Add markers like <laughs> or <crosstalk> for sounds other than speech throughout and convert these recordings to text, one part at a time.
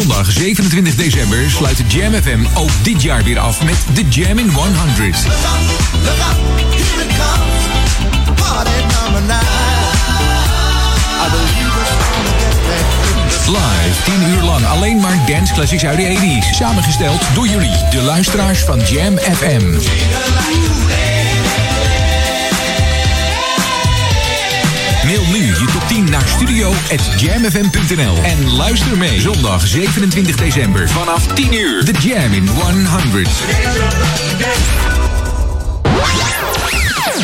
Zondag 27 december sluit de Jam FM ook dit jaar weer af met de Jam in 100. Live, 10 uur lang alleen maar dance classics uit de 80s. Samengesteld door jullie, de luisteraars van Jam FM. Mail nu je top 10 naar studio.jamfm.nl en luister mee zondag 27 december vanaf 10 uur. The Jam in 100.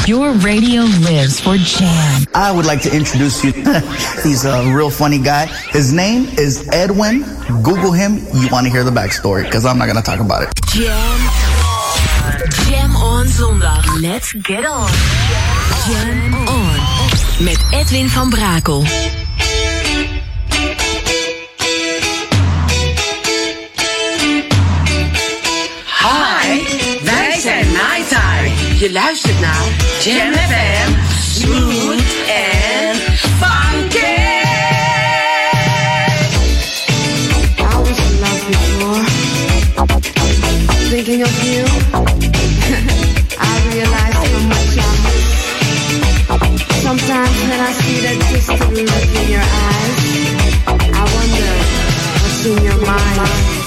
Your radio lives for Jam. I would like to introduce you. <laughs> He's a real funny guy. His name is Edwin. Google him. You want to hear the backstory because I'm not going to talk about it. Jam. Jam on zondag. Let's get on. Jam on. Met Edwin van Brakel. Hi, wij zijn Night Time. Je luistert naar Jam FM, smooth en funky. I was in love before. Thinking of you, Sometimes when I see that distant look in your eyes, I wonder what's in your mind.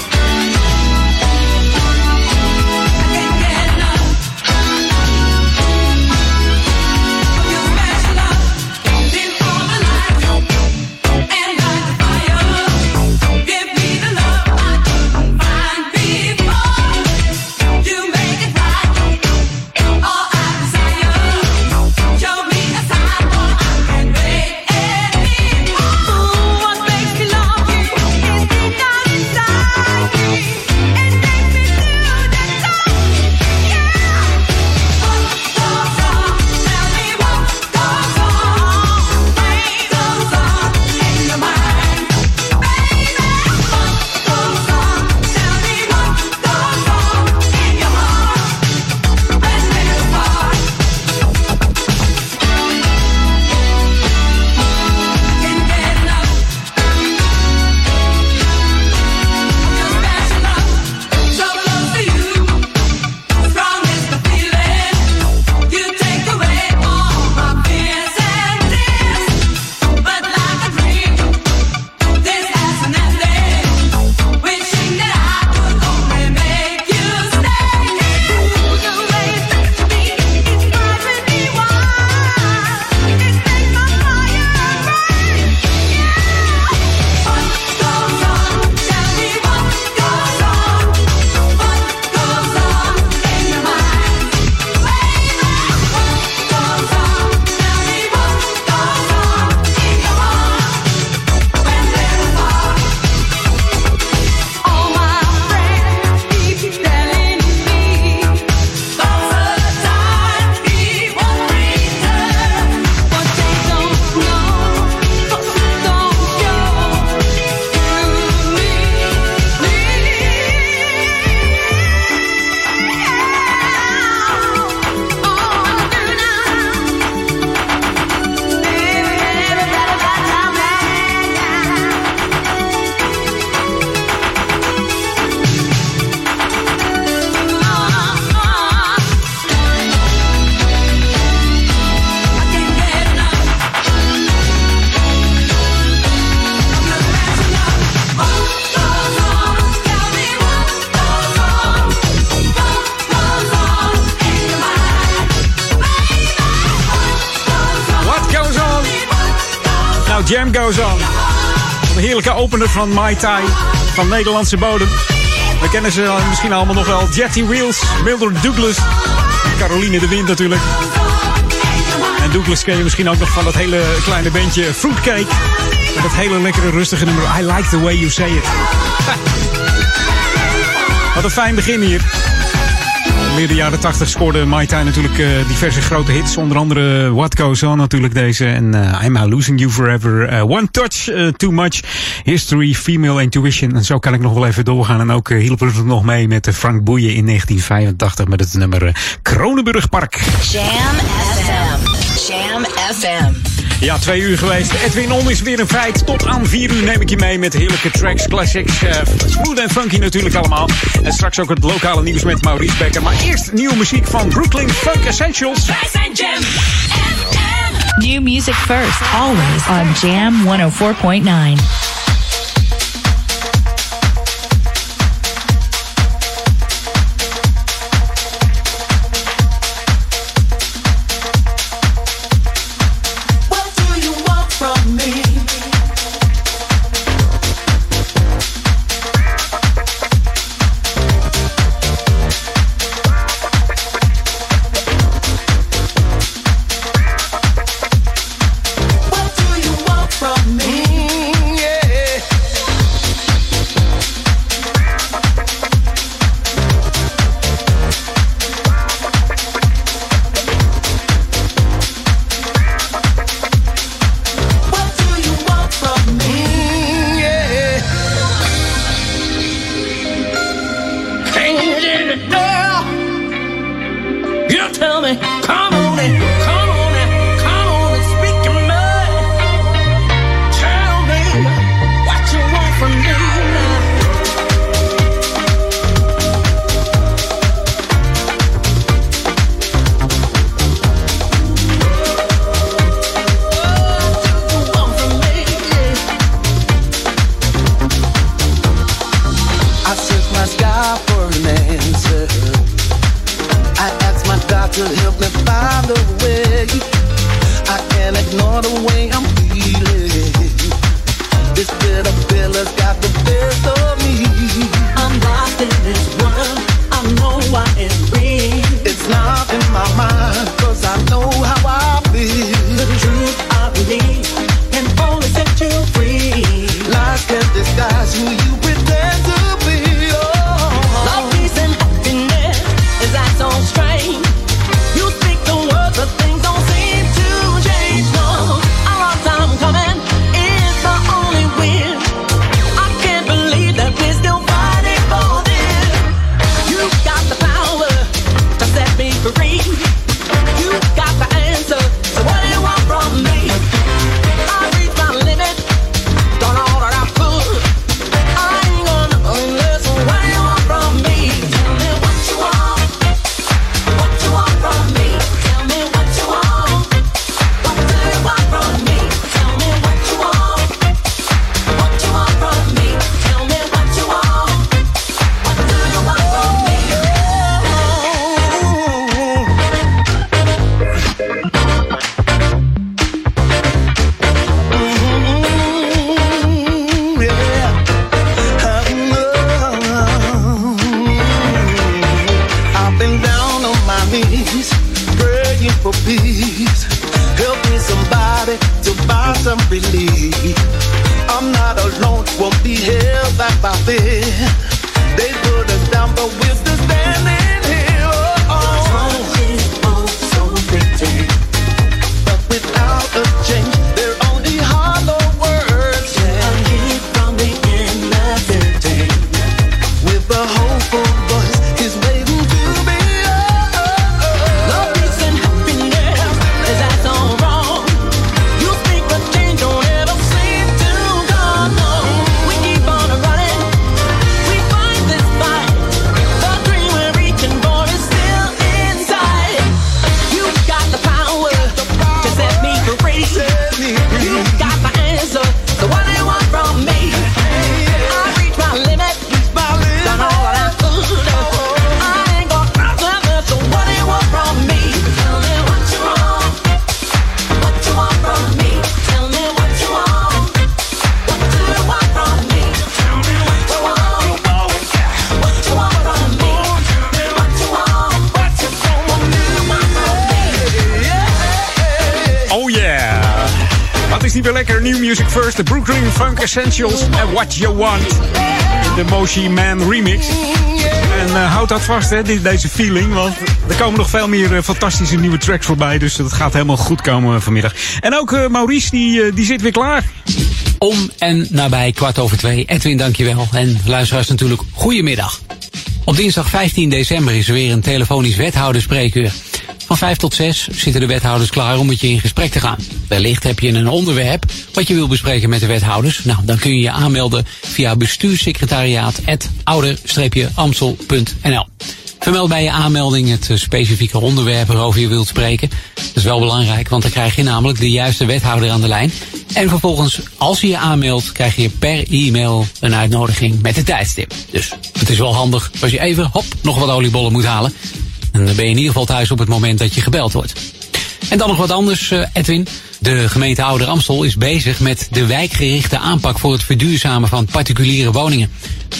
Van Mai Tai van Nederlandse bodem. We kennen ze misschien allemaal nog wel. Jetty Wheels, Mildred Douglas, Caroline de Wind natuurlijk. En Douglas ken je misschien ook nog van dat hele kleine bandje Fruitcake. Met dat hele lekkere rustige nummer I Like The Way You Say It. <laughs> Wat een fijn begin hier. Midden jaren 80 scoorde Mai Tai natuurlijk uh, diverse grote hits. Onder andere What Goes On natuurlijk deze. En uh, I'm Losing You Forever. Uh, One Touch, Too Much. History, Female Intuition. En zo kan ik nog wel even doorgaan. En ook hielpen we nog mee met Frank Boeien in 1985 met het nummer Kronenburg Park. Jam FM. Jam FM. Ja, twee uur geweest. Edwin On is weer een feit. Tot aan vier uur neem ik je mee met heerlijke tracks, classics. Uh, smooth en funky natuurlijk allemaal. En straks ook het lokale nieuws met Maurice Becker. Maar eerst nieuwe muziek van Brooklyn Funk Essentials. Wij zijn Jam FM. New music first, always on Jam 104.9. Essentials en What You Want. De Moshi Man remix. En uh, houd dat vast, hè, deze feeling. Want er komen nog veel meer uh, fantastische nieuwe tracks voorbij. Dus dat gaat helemaal goed komen vanmiddag. En ook Maurice, die, die zit weer klaar. Om en nabij kwart over twee. Edwin, dankjewel. En luisteraars natuurlijk, goedemiddag. Op dinsdag 15 december is er weer een telefonisch wethouderspreekuur. Van 5 tot 6 zitten de wethouders klaar om met je in gesprek te gaan. Wellicht heb je een onderwerp wat je wil bespreken met de wethouders. Nou, dan kun je je aanmelden via bestuurssecretariaat.ouder-amstel.nl. Vermeld bij je aanmelding het eh, specifieke onderwerp waarover je wilt spreken. Dat is wel belangrijk, want dan krijg je namelijk de juiste wethouder aan de lijn. En vervolgens, als je je aanmeldt, krijg je per e-mail een uitnodiging met de tijdstip. Dus het is wel handig als je even, hop, nog wat oliebollen moet halen. En dan ben je in ieder geval thuis op het moment dat je gebeld wordt. En dan nog wat anders, eh, Edwin. De gemeente Ouder Amstel is bezig met de wijkgerichte aanpak voor het verduurzamen van particuliere woningen.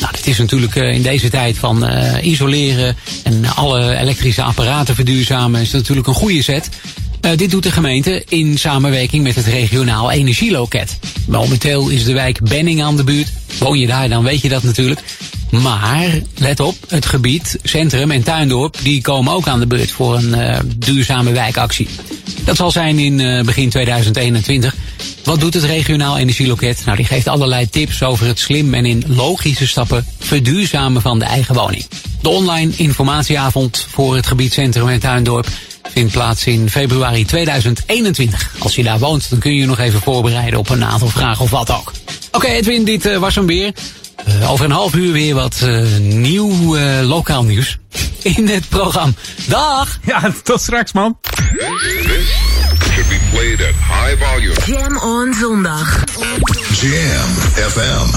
Nou, dat is natuurlijk eh, in deze tijd van uh, isoleren en alle elektrische apparaten verduurzamen is natuurlijk een goede zet. Uh, dit doet de gemeente in samenwerking met het regionaal energieloket. Momenteel is de wijk Benning aan de buurt. Woon je daar, dan weet je dat natuurlijk. Maar, let op, het gebied, centrum en tuindorp... die komen ook aan de beurt voor een uh, duurzame wijkactie. Dat zal zijn in uh, begin 2021. Wat doet het regionaal energieloket? Nou, die geeft allerlei tips over het slim en in logische stappen... verduurzamen van de eigen woning. De online informatieavond voor het gebied centrum en tuindorp vindt plaats in februari 2021. Als je daar woont, dan kun je je nog even voorbereiden op een aantal vragen of wat ook. Oké okay, Edwin, dit uh, was hem weer. Uh, over een half uur weer wat uh, nieuw lokaal nieuws in het programma. Dag! Ja, tot straks man. should be played at high volume. Jam on zondag. Jam FM.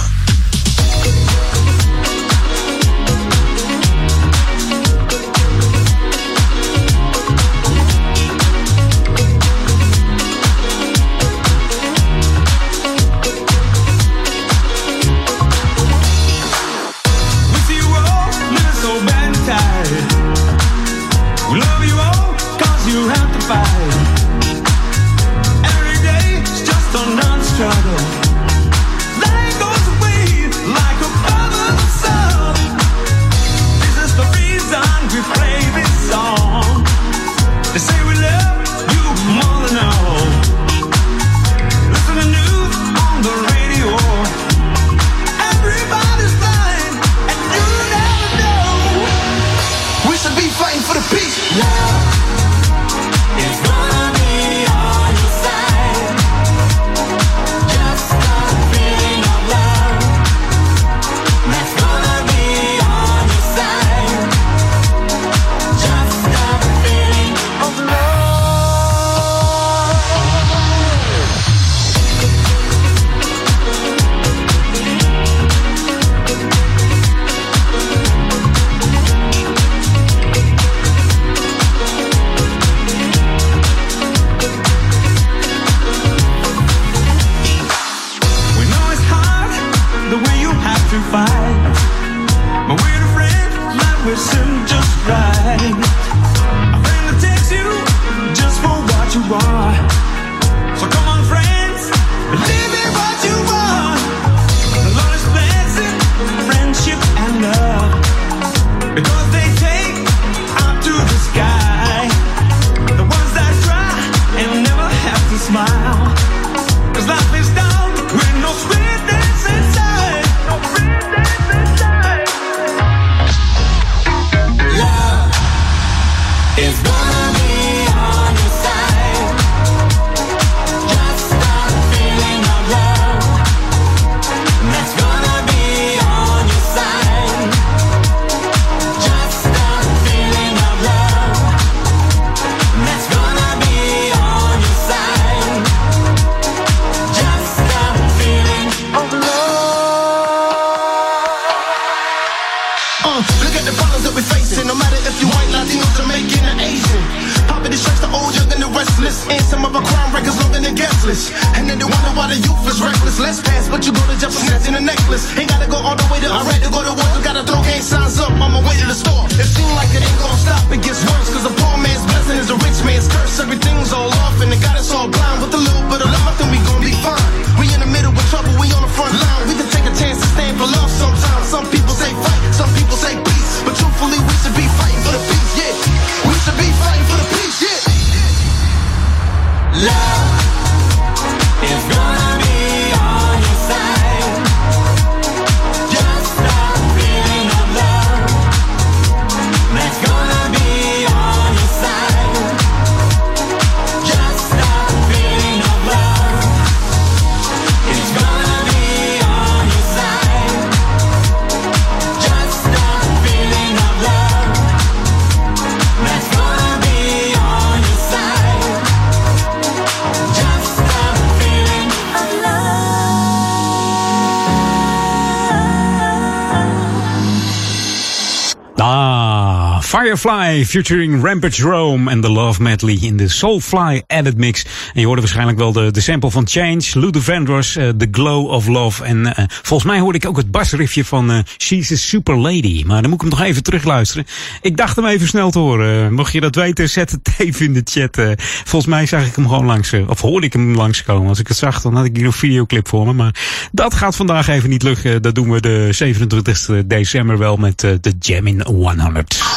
Firefly featuring Rampage Rome en The Love Medley in de Soulfly Edit Mix. En je hoorde waarschijnlijk wel de, de sample van Change, Luther Vandross, uh, The Glow of Love. En uh, volgens mij hoorde ik ook het basriffje van uh, She's a Super Lady. Maar dan moet ik hem nog even terugluisteren. Ik dacht hem even snel te horen. Mocht je dat weten, zet het <laughs> even in de chat. volgens mij zag ik hem gewoon langs, of hoorde ik hem langskomen. Als ik het zag, dan had ik hier een videoclip voor me. Maar dat gaat vandaag even niet lukken. Dat doen we de 27 december wel met de Jam in 100.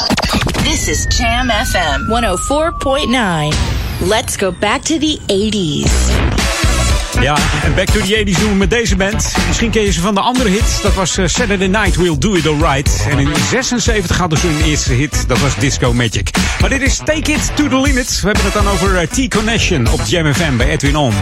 This is Jam FM 104.9. Let's go back to the 80s. Ja, en Back to the 80s doen we met deze band. Misschien ken je ze van de andere hit. Dat was uh, Saturday Night We'll Do It Alright. En in 76 hadden ze hun eerste hit. Dat was Disco Magic. Maar dit is Take It to the Limit. We hebben het dan over uh, T-Connection op Jam FM bij Edwin On.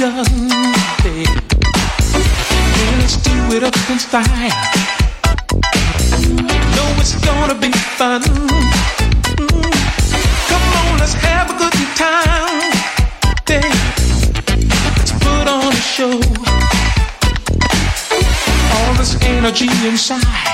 Let's do it up style. Know it's gonna be fun. Mm. Come on, let's have a good time. Let's put on a show all this energy inside.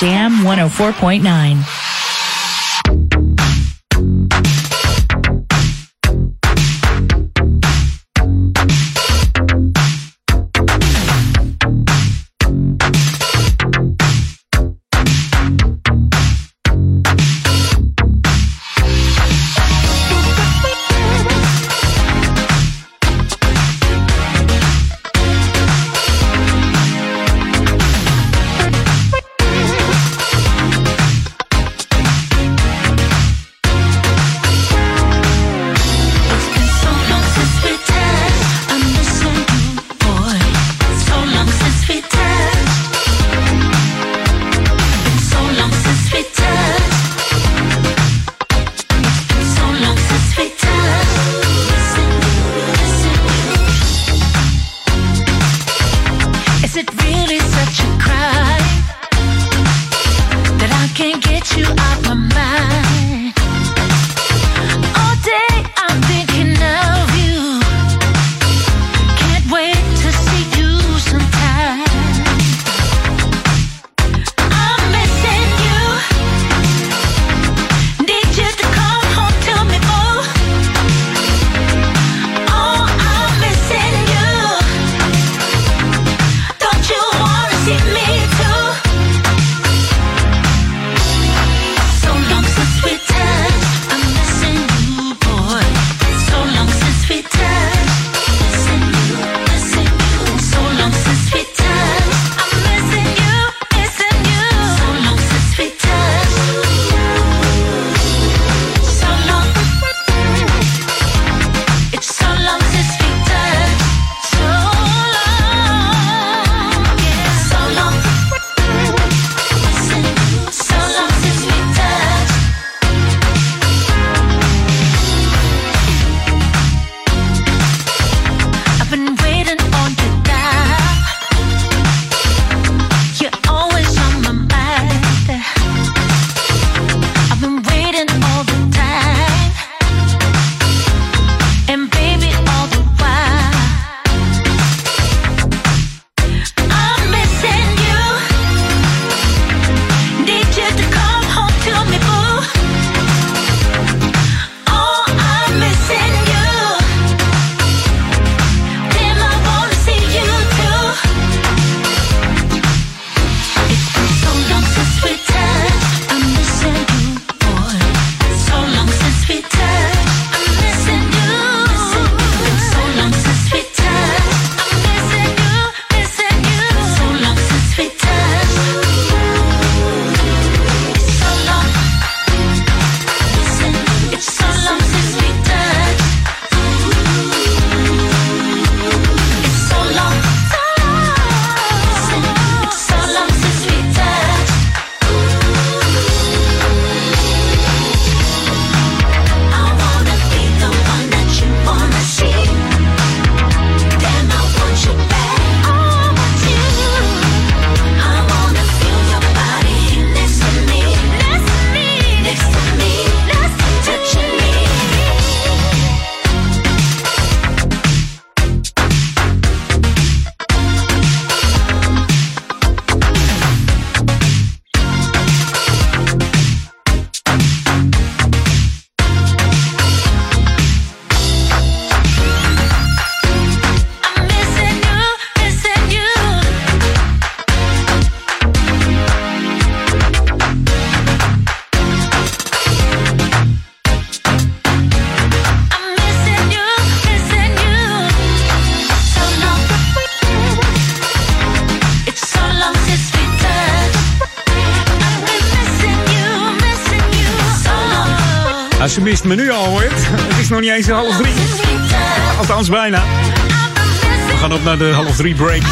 Jam 104.9. eens een half drie. Althans, bijna. We gaan op naar de half drie break.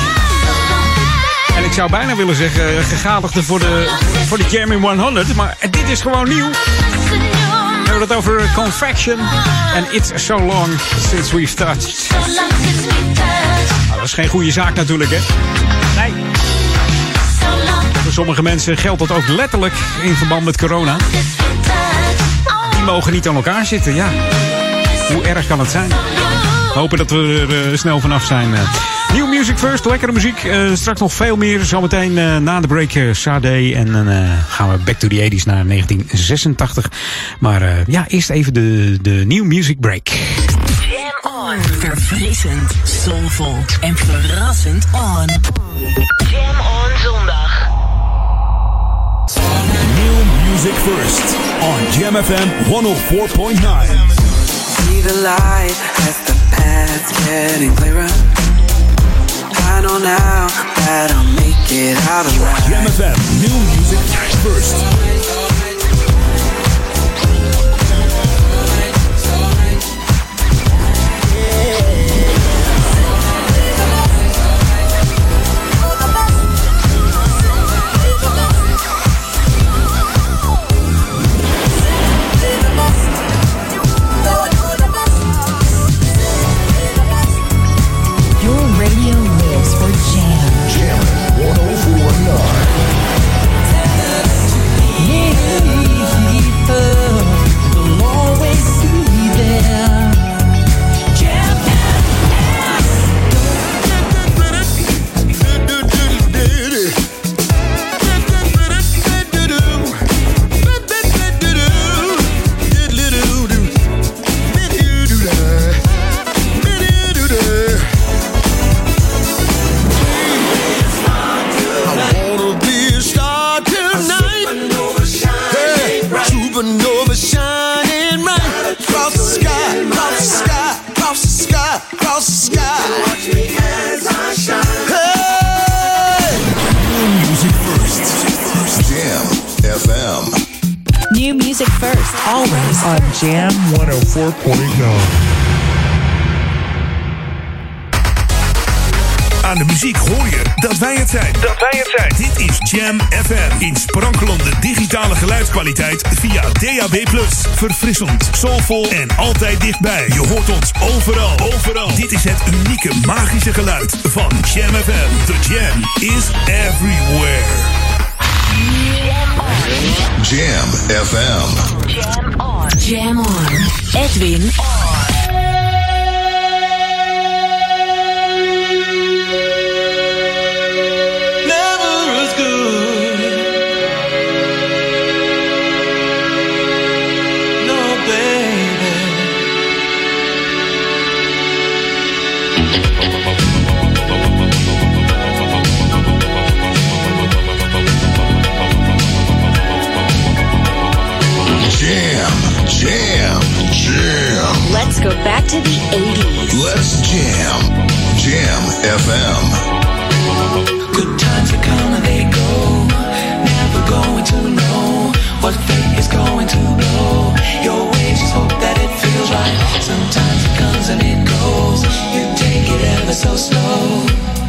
En ik zou bijna willen zeggen, eh, gegadigde voor de, voor de Jam in 100. Maar dit is gewoon nieuw. We hebben het over eh, Confection. En It's So Long Since We've Touched. Nou, dat is geen goede zaak natuurlijk, hè? Nee. Voor sommige mensen geldt dat ook letterlijk in verband met corona. Die mogen niet aan elkaar zitten, ja. Hoe erg kan het zijn? Hopen dat we er eh, snel vanaf zijn. Eh. Nieuw Music First, lekkere muziek. Uh, straks nog veel meer. Zometeen uh, na de break uh, Sade. En dan gaan we back to the 80s naar 1986. Maar ja, eerst even de, de New Music Break. Jam on. Verfrissend, soulful en verrassend on. Jam on zondag. New Music First on Jam FM 104.9. The light as the path's getting clearer. I know now that I'll make it out alive. Jam new music geluidskwaliteit via DAB+. Verfrissend, soulvol en altijd dichtbij. Je hoort ons overal. Overal. Dit is het unieke magische geluid van Jam FM. The Jam is everywhere. Jam FM. Jam on. Jam on. Edwin Never Jam. Let's go back to the 80s. Let's jam. Jam FM. Good times are come and they go. Never going to know what fate is going to blow. Your ways just hope that it feels right. Sometimes it comes and it goes. You take it ever so slow.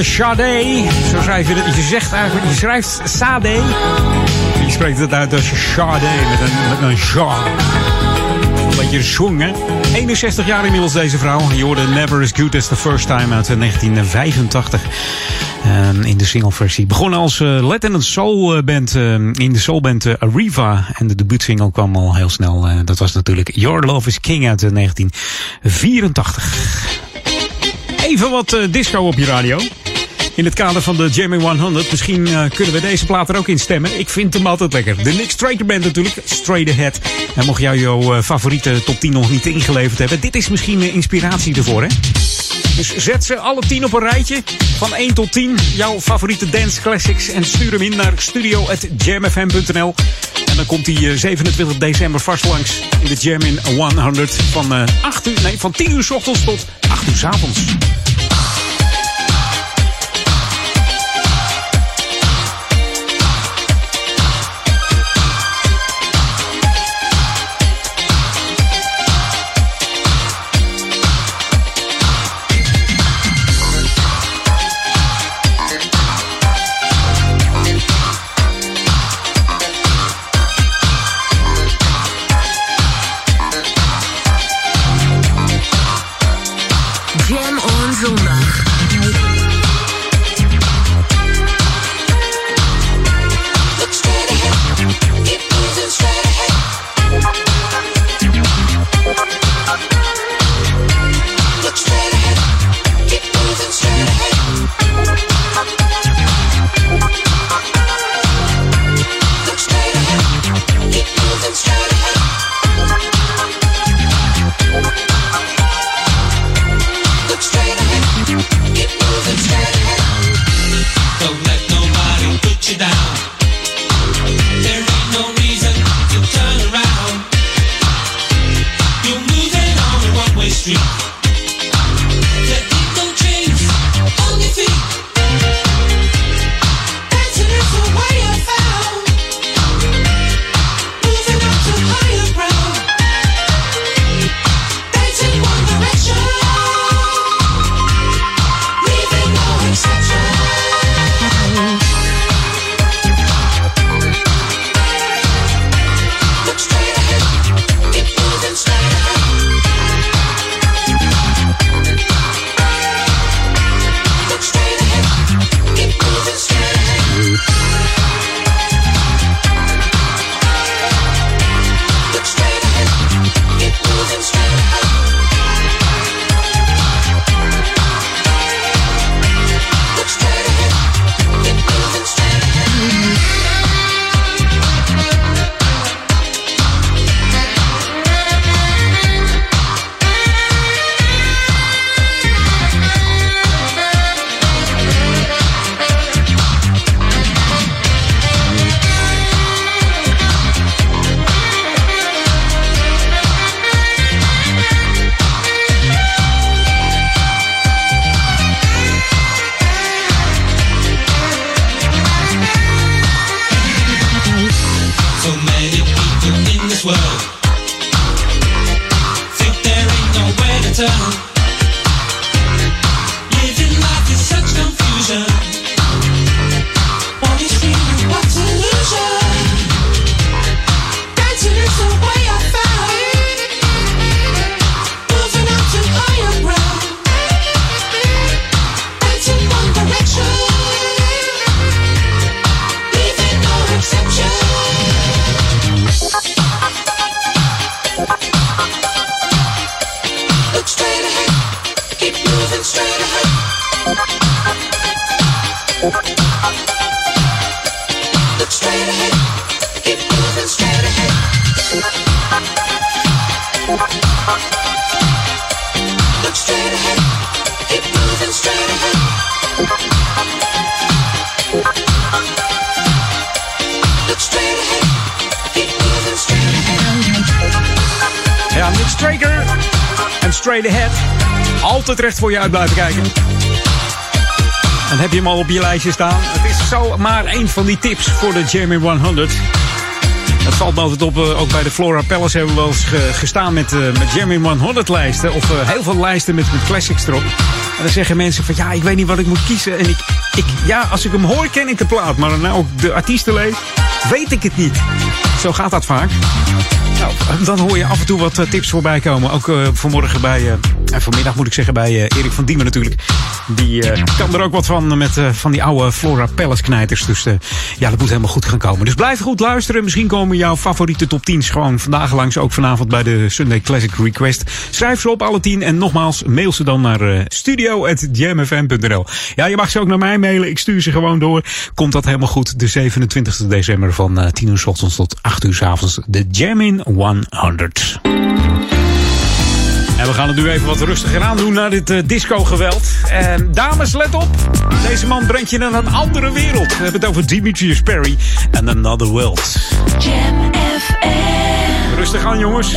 Dame Sade. Zo schrijf je het. Je zegt eigenlijk, je schrijft Sade. Je spreekt het uit als Sade met een, met een ja. Een beetje swing, hè? 61 jaar inmiddels deze vrouw. Je hoorde Never as Good as the First Time uit 1985. Um, in de singleversie. Begonnen als uh, Latin Soul uh, band uh, in de soulband uh, Arriva. En de debuutsingle kwam al heel snel. Dat was natuurlijk Your Love is King uit 1984. Even wat disco op je radio. In het kader van de Jamie 100. Misschien uh, kunnen we deze plaat er ook in stemmen. Ik vind hem altijd lekker. De Nick Straker Band natuurlijk. Straight Ahead. En mocht jou jouw uh, favoriete top 10 nog niet ingeleverd hebben. Dit is misschien inspiratie ervoor hè. Dus zet ze alle 10 op een rijtje. Van 1 tot 10. Jouw favoriete dance classics. En stuur hem in naar studio.jamfm.nl. En dan komt hij 27 december vast langs. In de Jam in 100. Van, 8 uur, nee, van 10 uur s ochtends tot 8 uur s avonds. Voor je uit blijven kijken. En heb je hem al op je lijstje staan? Het is zo maar één van die tips voor de Jamie 100. Dat valt me altijd op. eh, ook bij de Flora Palace hebben we wel eens ge- gestaan met, eh met Jam in 100 lijsten. Of eh, heel veel lijsten met, met classics erop. En dan zeggen mensen van ja, ik weet niet wat ik moet kiezen. En ik, ik, ja, als ik hem hoor, ken ik de plaat. Maar nou ook de artiesten lees, weet ik het niet. Zo gaat dat vaak. Nou, dan hoor je af en toe wat tips voorbij komen. Ook vanmorgen bij, eh, en vanmiddag moet ik zeggen, bij eh, Erik van Diemen natuurlijk. Die eh, kan er ook wat van met eh, van die oude Flora Palace knijters. Dus ja, dat moet helemaal goed gaan komen. Dus blijf goed luisteren. Misschien komen jouw favoriete top 10's gewoon vandaag langs. Ook vanavond bij de Sunday Classic Request. Schrijf ze op alle 10 en nogmaals, mail ze dan naar studio.jamfm.nl. Ja, je mag ze ook naar mij mailen. Ik stuur ze gewoon door. Komt dat helemaal goed. De 27 december van eh, 10 uur 's ochtends tot 8 uur 's avonds. De Jam in 100. En we gaan het nu even wat rustiger aan doen naar dit eh, disco-geweld. En dames, let op. Deze man brengt je naar een andere wereld. We hebben het over Demetrius Perry en Another World. Jam FM. Rustig aan, jongens.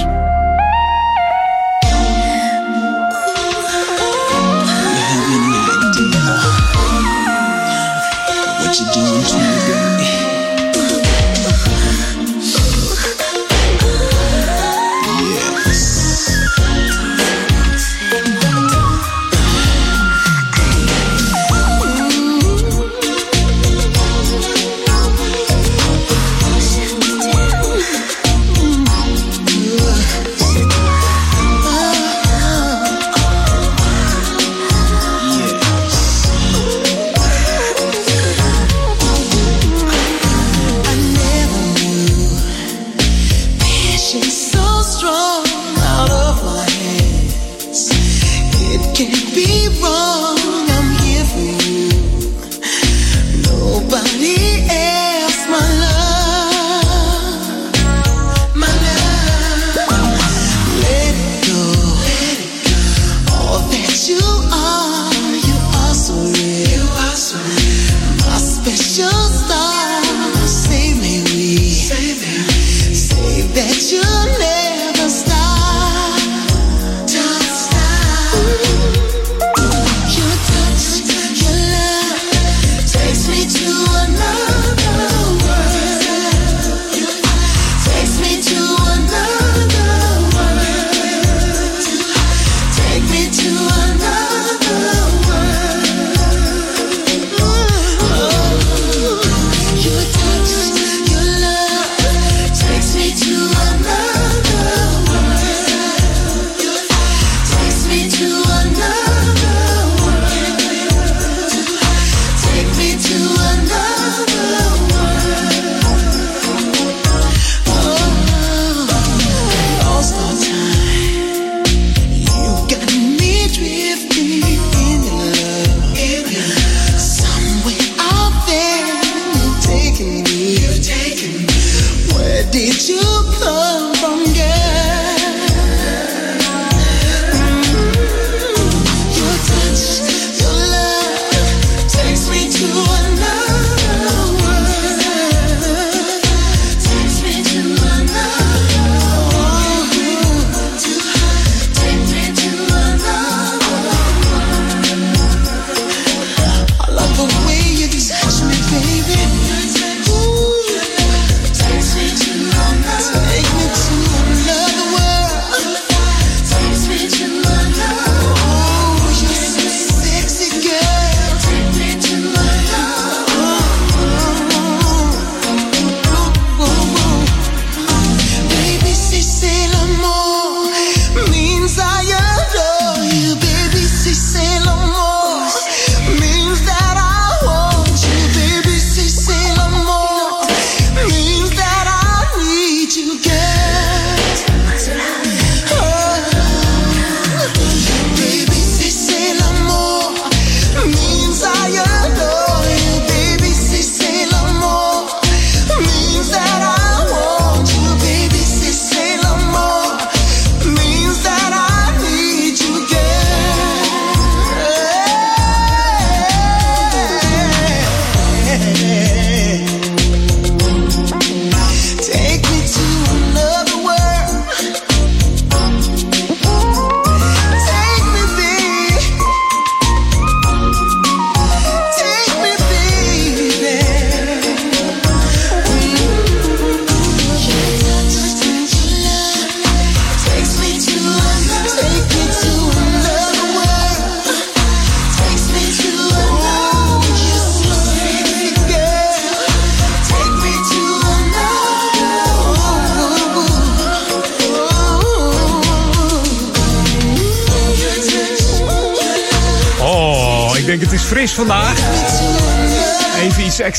What you doing to me,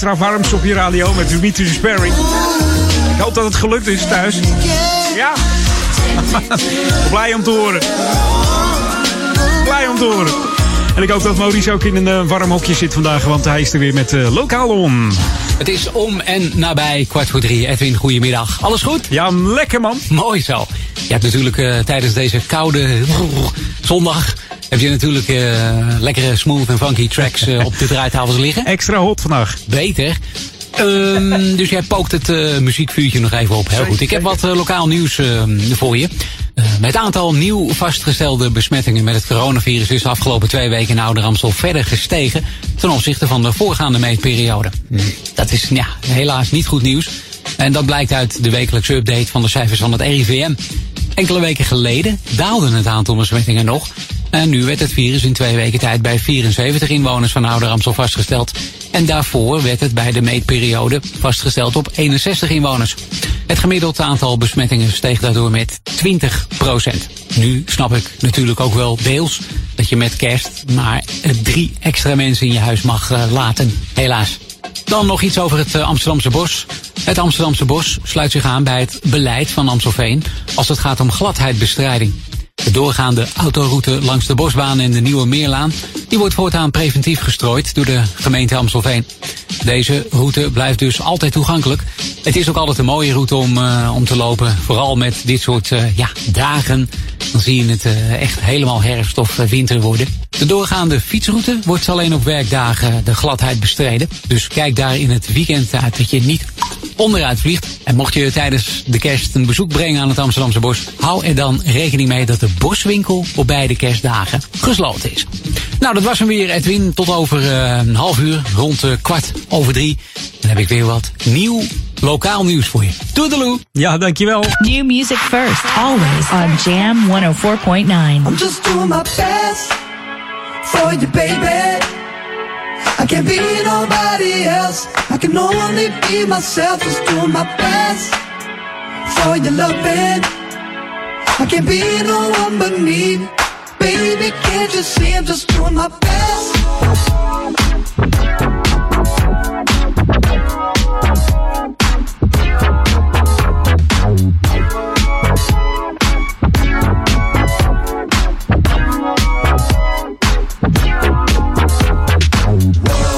extra warms op je radio met Dimitri Sperry. Ik hoop dat het gelukt is thuis. Ja. <laughs> Blij om te horen. Blij om te horen. En ik hoop dat Maurice ook in een eh, warm hokje zit vandaag, want hij is er weer met uh, Lokaal On. Het is om en nabij kwart voor drie. Edwin, goedemiddag. Alles goed? Ja, lekker man. Mooi zo. Je hebt natuurlijk uh, tijdens deze koude <laughs> zondag... heb je natuurlijk uh, lekkere smooth en funky tracks uh, op de draaitafels liggen. Extra hot vandaag. Beter. Um, dus jij pookt het uh, muziekvuurtje nog even op. Heel goed. Ik heb wat uh, lokaal nieuws uh, voor je. het aantal nieuw vastgestelde besmettingen met het coronavirus is de afgelopen twee weken in Oude Ramsel verder gestegen ten opzichte van de voorgaande meetperiode. Dat is ja, helaas niet goed nieuws. En dat blijkt uit de wekelijkse update van de cijfers van het RIVM. Enkele weken geleden daalde het aantal besmettingen nog. En nu werd het virus in twee weken tijd bij 74 inwoners van Ouder Amstel vastgesteld. En daarvoor werd het bij de meetperiode vastgesteld op 61 inwoners. Het gemiddeld aantal besmettingen steeg daardoor met 20 procent. Nu snap ik natuurlijk ook wel deels dat je met kerst maar drie extra mensen in je huis mag uh, laten. Helaas. Dan nog iets over het uh, Amsterdamse bos. Het Amsterdamse bos sluit zich aan bij het beleid van Amstelveen als het gaat om gladheidbestrijding. De doorgaande autoroute langs de Bosbaan en de Nieuwe Meerlaan... die wordt voortaan preventief gestrooid door de gemeente Amstelveen. Deze route blijft dus altijd toegankelijk. Het is ook altijd een mooie route om, uh, om te lopen. Vooral met dit soort uh, ja, dagen. Dan zie je het uh, echt helemaal herfst of winter worden. De doorgaande fietsroute wordt alleen op werkdagen de gladheid bestreden. Dus kijk daar in het weekend uit dat je niet onderuit vliegt. En mocht je tijdens de kerst een bezoek brengen aan het Amsterdamse bos... hou er dan rekening mee dat de boswinkel op beide kerstdagen gesloten is. Nou, dat was hem weer, Edwin. Tot over uh, een half uur, rond uh, kwart over drie. Dan heb ik weer wat nieuw lokaal nieuws voor je. Toedeloe! Ja, dankjewel. New music first, always on Jam 104.9. I'm just doing my best for you, baby. I can't be nobody else. I can only be myself, just doing my best for your loving. I can't be no one but me. Baby, can't you see I'm just doing my best? round.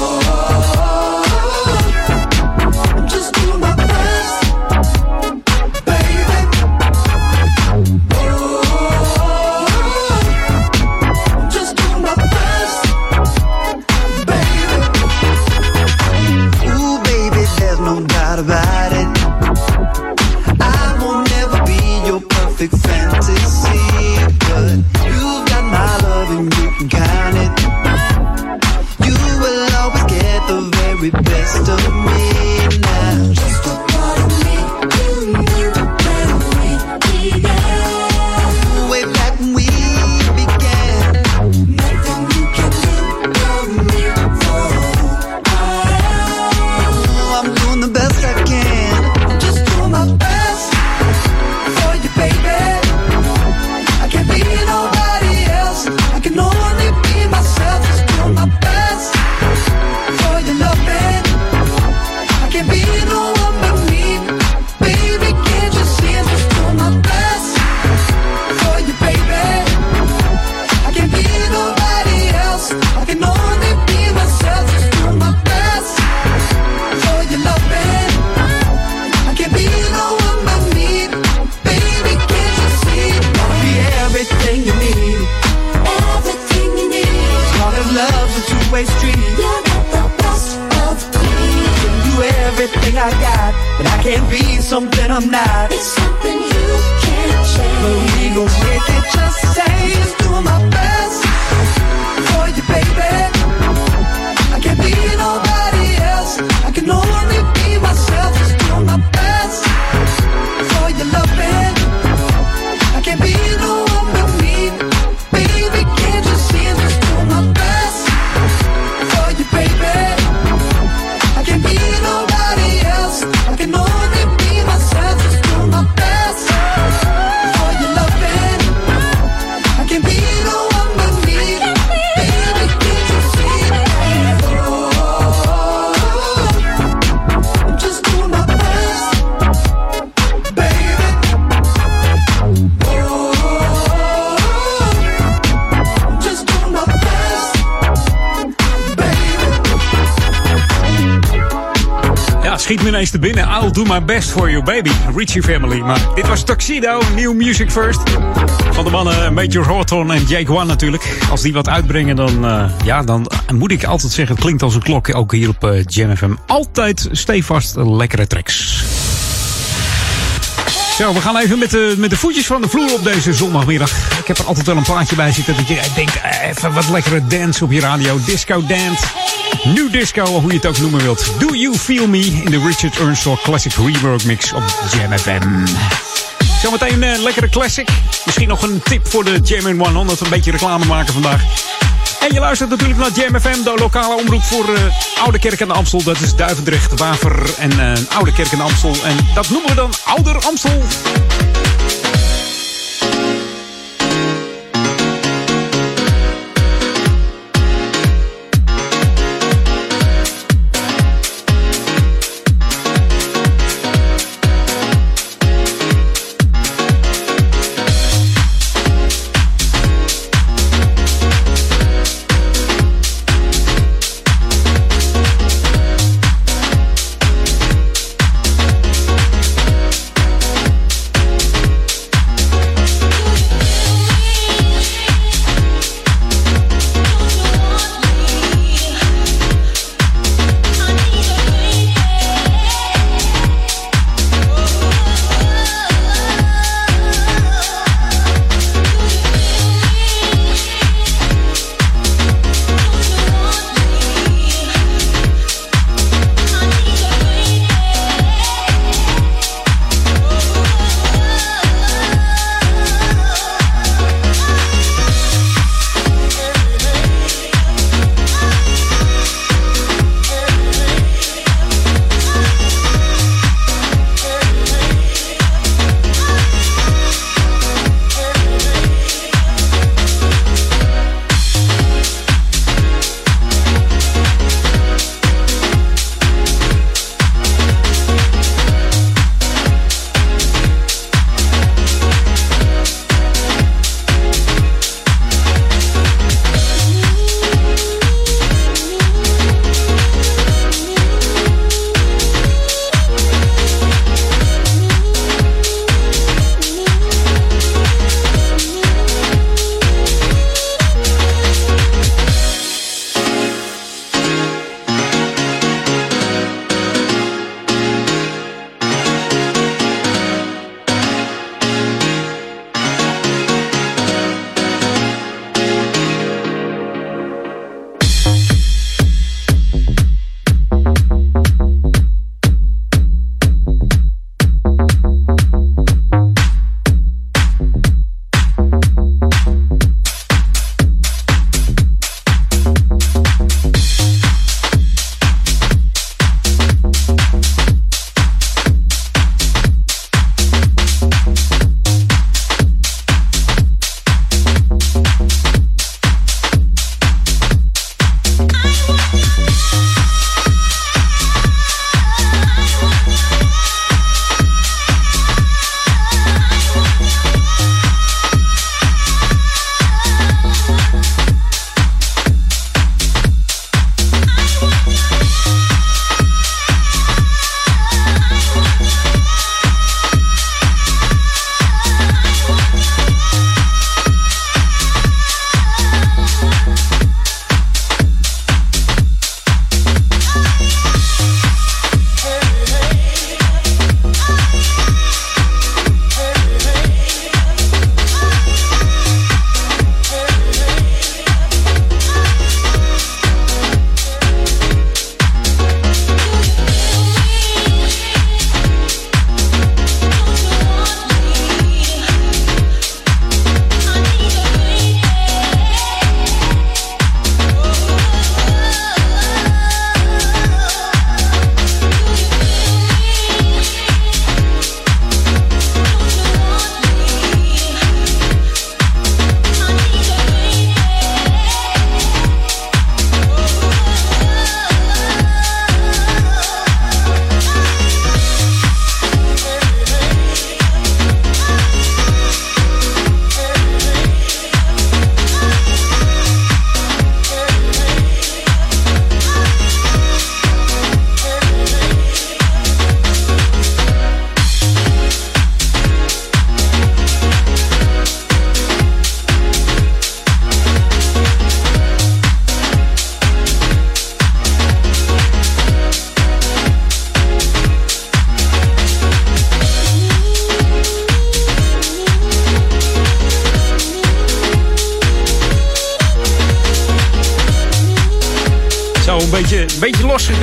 I can't be something I'm not. It's something you can't change. But we gon' make it just say ineens te binnen. I'll do my best for you, baby. Richie Family. Maar dit was Tuxedo, New Music First. Van de mannen Major Hawthorne en Jake One natuurlijk. Als die wat uitbrengen, dan, uh, ja, dan moet ik altijd zeggen... het klinkt als een klok, ook hier op uh, Jam FM. Altijd stevast lekkere tracks. Zo, we gaan even met de, met de voetjes van de vloer op deze zondagmiddag. Ik heb er altijd wel een plaatje bij zitten dat je denkt, even wat lekkere dance op je radio. Disco dance. New disco, hoe je het ook noemen wilt. Do You Feel Me in de Richard Earnshaw Classic Rework Mix op Jam FM. Zometeen een lekkere classic. Misschien nog een tip voor de Jam in 100. Een beetje reclame maken vandaag. En je luistert natuurlijk naar Jam FM, de lokale omroep voor uh, Oude Kerk en Amstel. Dat is Duivendrecht, Waver en uh, Oude Kerk en Amstel. En dat noemen we dan Ouder Amstel.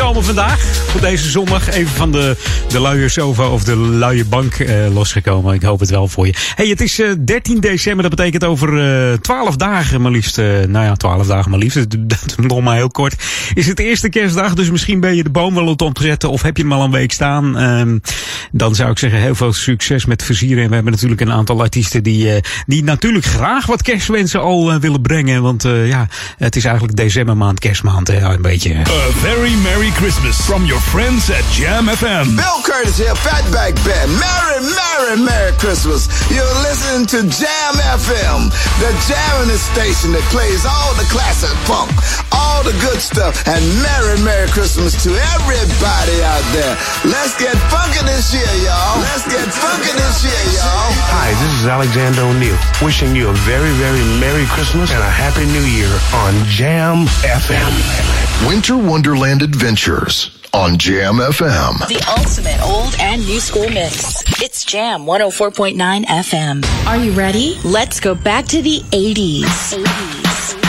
Losgekomen vandaag. Voor deze zondag. Even van de, de luie sofa of de luie bank eh, losgekomen. Ik hoop het wel voor je. hey, het is eh, 13 december. Dat betekent over eh 12 dagen maar liefst. eh, nou ja, 12 dagen maar liefst. <laughs> Dat nog maar heel kort. Is het eerste kerstdag. Dus misschien ben je de boom wel aan het omzetten. Of heb je hem al een week staan. Ehm, dan zou ik zeggen heel veel succes met versieren. En we hebben natuurlijk een aantal artiesten die, eh, die natuurlijk graag wat kerstwensen al eh, willen brengen. Want ja, het is eigenlijk decembermaand, kerstmaand. een beetje. A very Merry Christmas from your friends at Jam FM. Bill Curtis here, Fatback Band. Merry, Merry, Merry Christmas. You're listening to Jam FM, the jamming station that plays all the classic punk, all the good stuff, and Merry, Merry Christmas to everybody out there. Let's get funky this year, y'all. Let's get funky this year, y'all. Hi, this is Alexander O'Neill, wishing you a very, very Merry Christmas and a Happy New Year on Jam FM. Winter Wonderland Adventures on Jam FM. The ultimate old and new school mix. It's Jam 104.9 FM. Are you ready? Let's go back to the 80s.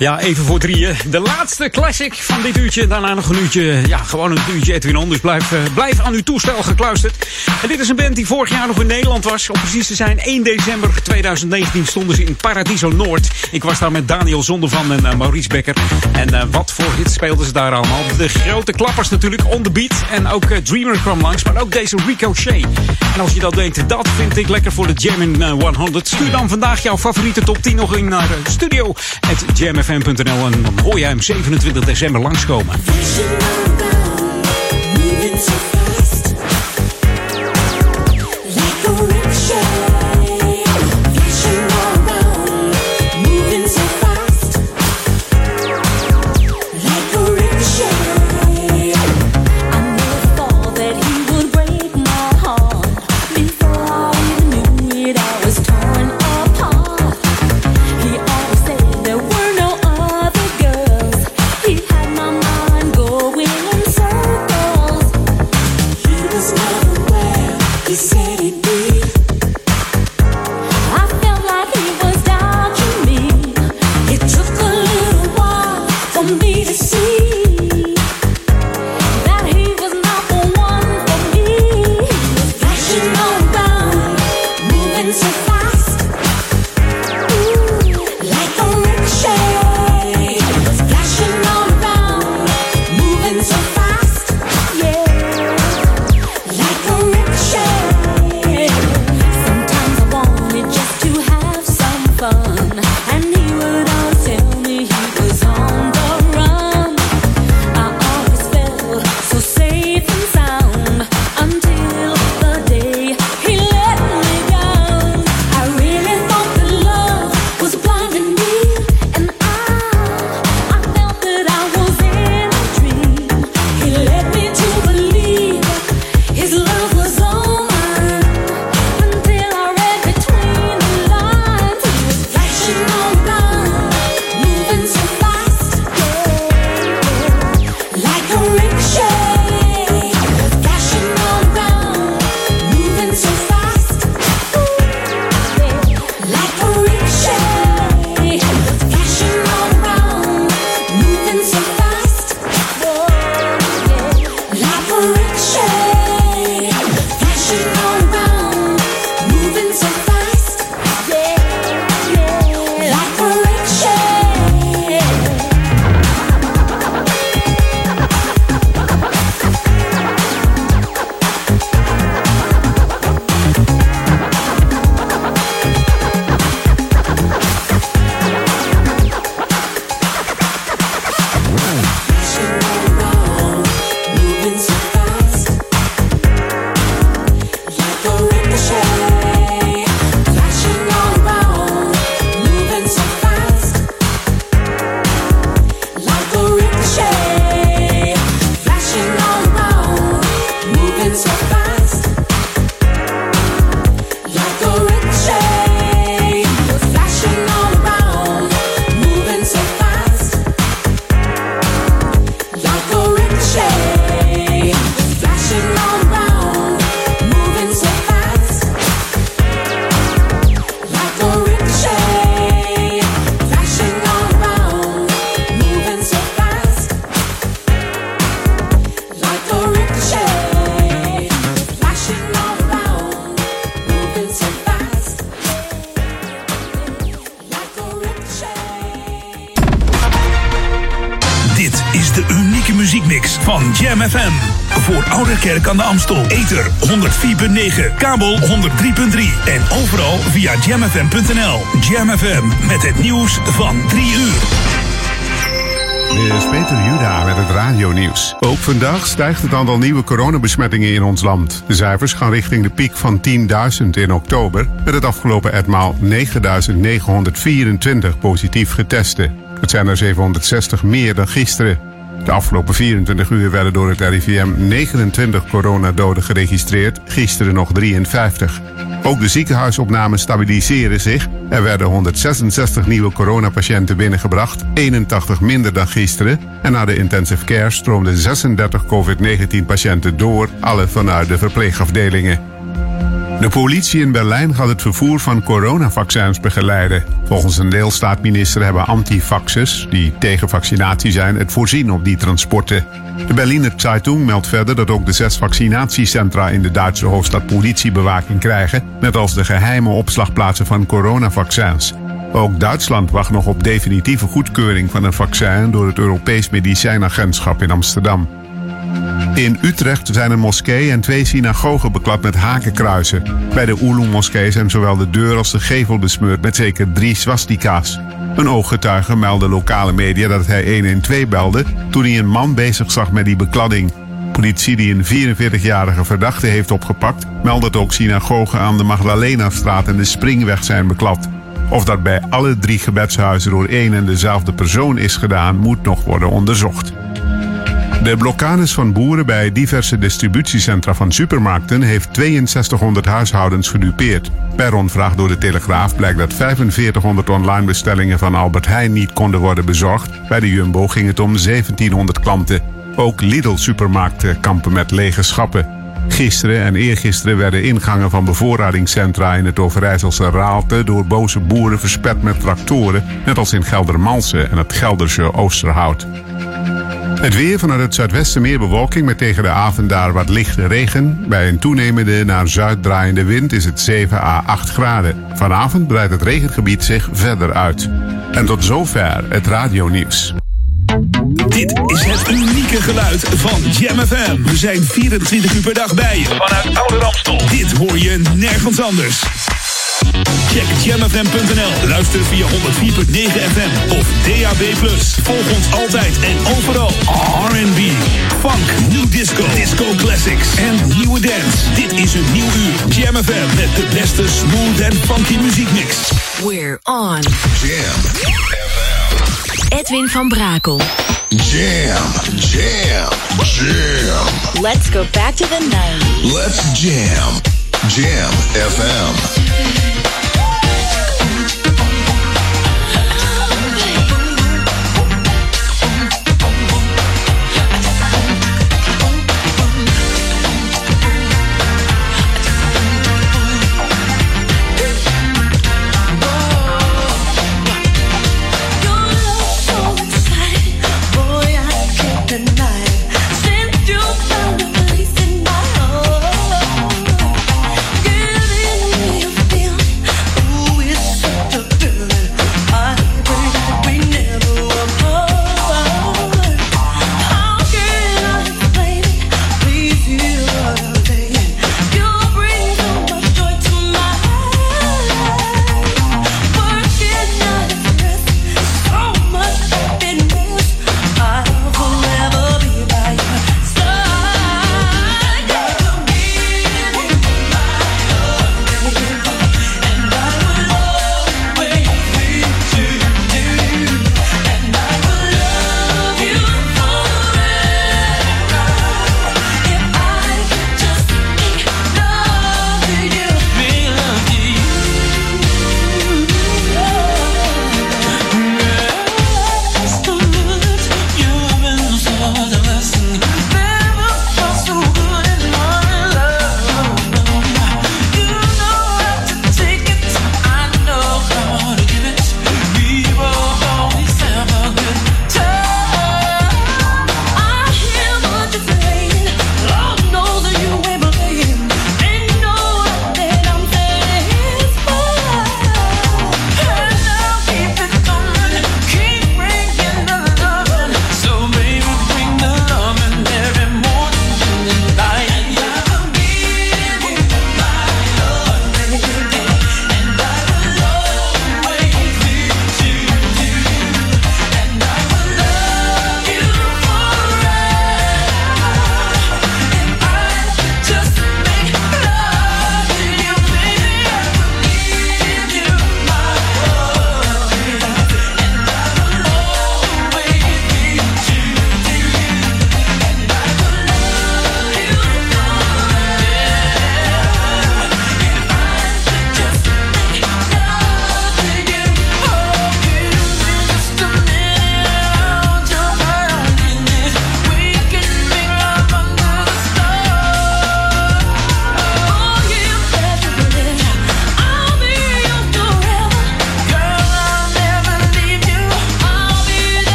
Ja, even voor drieën. De laatste classic van dit uurtje. Daarna nog een uurtje, ja, gewoon een uurtje Edwin On. Dus eh, blijf aan uw toestel gekluisterd. En dit is een band die vorig jaar nog in Nederland was. Om precies te zijn, 1 december 2019 stonden ze in Paradiso Noord. Ik was daar met Daniel Zondervan en eh, Maurice Becker. En eh, wat voor hits speelden ze daar allemaal. De grote klappers natuurlijk, On The Beat. En ook Dreamer kwam langs, maar ook deze Ricochet. En als je dat denkt, dat vind ik lekker voor de Jam in eh, 100. Stuur dan vandaag jouw favoriete top 10 nog in naar uh, En dan hoor hem 27 december langskomen. 104.9, kabel 103.3 en overal via jamfm.nl. Jam FM met het nieuws van 3 uur. Dit is Peter Juda met het radionieuws. Ook vandaag stijgt het aantal nieuwe coronabesmettingen in ons land. De cijfers gaan richting de piek van 10.000 in oktober... met het afgelopen etmaal 9.924 positief getesten. Het zijn er 760 meer dan gisteren. De afgelopen 24 uur werden door het RIVM 29 coronadoden geregistreerd, gisteren nog 53. Ook de ziekenhuisopnames stabiliseren zich. Er werden 166 nieuwe coronapatiënten binnengebracht, 81 minder dan gisteren. En naar de intensive care stroomden 36 COVID-19 patiënten door, alle vanuit de verpleegafdelingen. De politie in Berlijn gaat het vervoer van coronavaccins begeleiden. Volgens een deelstaatminister hebben antifaxers, die tegen vaccinatie zijn, het voorzien op die transporten. De Berliner Zeitung meldt verder dat ook de zes vaccinatiecentra in de Duitse hoofdstad politiebewaking krijgen, net als de geheime opslagplaatsen van coronavaccins. Ook Duitsland wacht nog op definitieve goedkeuring van een vaccin door het Europees Medicijnagentschap in Amsterdam. In Utrecht zijn een moskee en twee synagogen beklad met hakenkruisen. Bij de Oeloe-moskee zijn zowel de deur als de gevel besmeurd met zeker drie swastika's. Een ooggetuige meldde lokale media dat hij 112 belde toen hij een man bezig zag met die bekladding. Politie die een 44-jarige verdachte heeft opgepakt, meldt dat ook synagogen aan de Magdalena-straat en de Springweg zijn beklad. Of dat bij alle drie gebedshuizen door één en dezelfde persoon is gedaan, moet nog worden onderzocht. De blokkades van boeren bij diverse distributiecentra van supermarkten heeft 6200 huishoudens gedupeerd. Per rondvraag door de Telegraaf blijkt dat 4500 online bestellingen van Albert Heijn niet konden worden bezorgd. Bij de Jumbo ging het om 1700 klanten. Ook Lidl-supermarkten kampen met lege schappen. Gisteren en eergisteren werden ingangen van bevoorradingscentra in het Overijsselse Raalte door boze boeren versperd met tractoren, net als in Geldermalsen en het Gelderse Oosterhout. Het weer vanuit het zuidwesten meer bewolking met tegen de avond daar wat lichte regen. Bij een toenemende naar zuid draaiende wind is het 7 à 8 graden. Vanavond breidt het regengebied zich verder uit. En tot zover het radionieuws. Dit is het unieke geluid van Jam FM. We zijn 24 uur per dag bij je. Vanuit Oude Ramstel. Dit hoor je nergens anders. Check jamfm.nl. Luister via 104.9 FM of DAB+. Volg ons altijd en overal. R&B, funk, new disco, disco classics en nieuwe dance. Dit is een nieuw uur. Jam FM met de beste smooth en funky muziekmix. We're on. Jam. Edwin van Brakel. Jam. Jam. Jam. Let's go back to the 90s. Let's jam. Jam FM.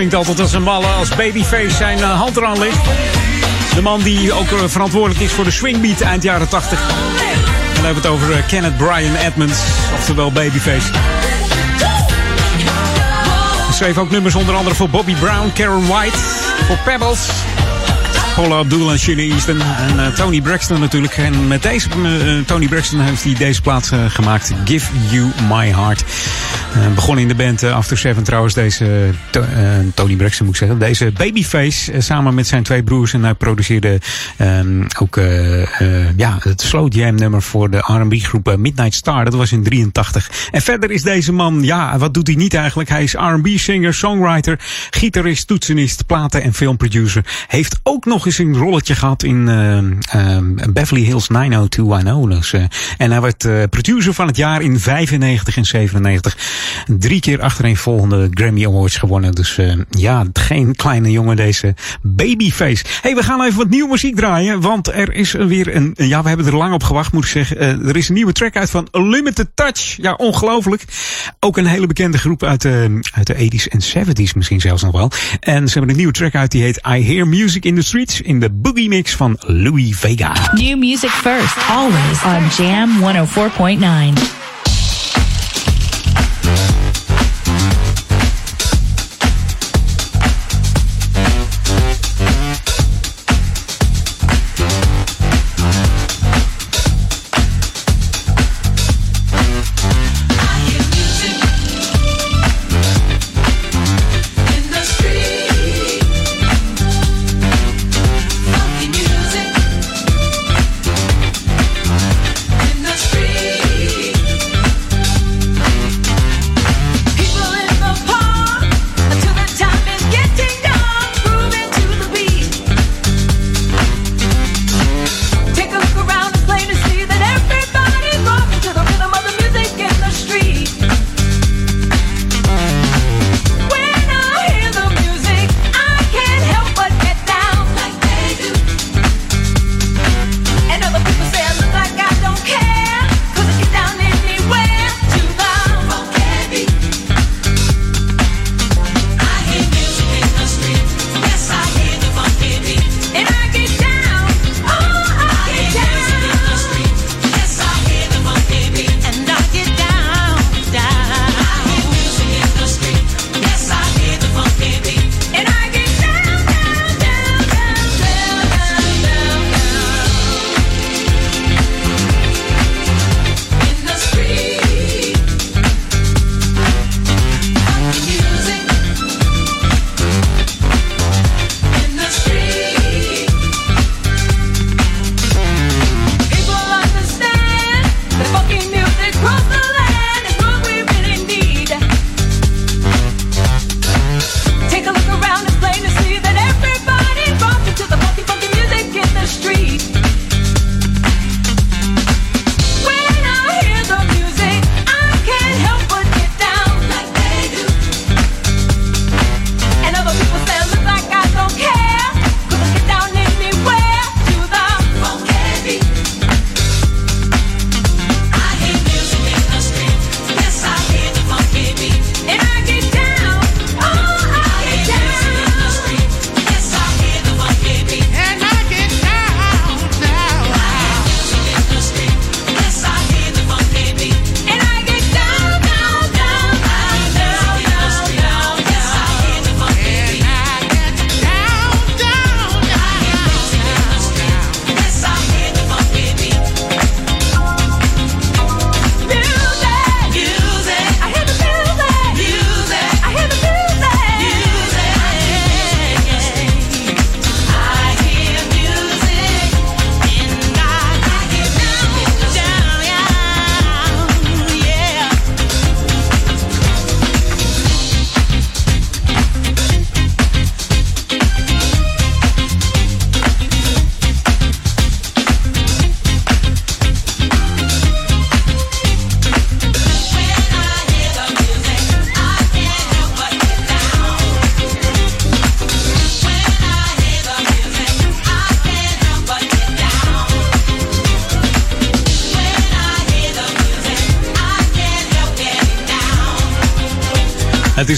Swingt altijd als een malle als Babyface zijn uh, hand eraan ligt. De man die ook uh, verantwoordelijk is voor de swingbeat eind jaren 80. En dan hebben we het over uh, Kenneth Brian Edmonds, oftewel Babyface. Hij schreef ook nummers onder andere voor Bobby Brown, Karen White, voor Pebbles. Paula Abdul en Shirley Easton en Tony Braxton natuurlijk. En met deze, Tony Braxton heeft hij deze plaats gemaakt. Give You My Heart. Begon in de band After Seven trouwens deze to, Tony Braxton moet ik zeggen. Deze Babyface samen met zijn twee broers. En hij produceerde um, ook ja, het slow jam nummer voor de R&B groep Midnight Star. Dat was in 83. En verder is deze man, ja wat doet hij niet eigenlijk? Hij is R&B singer, songwriter, gitarist, toetsenist, platen en filmproducer. Heeft ook nog eens een rolletje gehad in uh, Beverly Hills 90210. Dus, en hij werd producer van het jaar in 95 en 97. Drie keer achtereen volgende Grammy Awards gewonnen. Dus ja, geen kleine jongen deze Babyface. hey, we gaan even wat nieuwe muziek draaien. Want er is weer een... Ja, we hebben er lang op gewacht moet ik zeggen. er is een nieuwe track uit van Limited Touch. Ja, ongelooflijk. Ook een hele bekende groep uit de, uit de 80s en 70s misschien zelfs nog wel. En ze hebben een nieuwe track uit die heet I Hear Music in the Streets in de boogie mix van Louis Vega. New music first, always on Jam 104.9.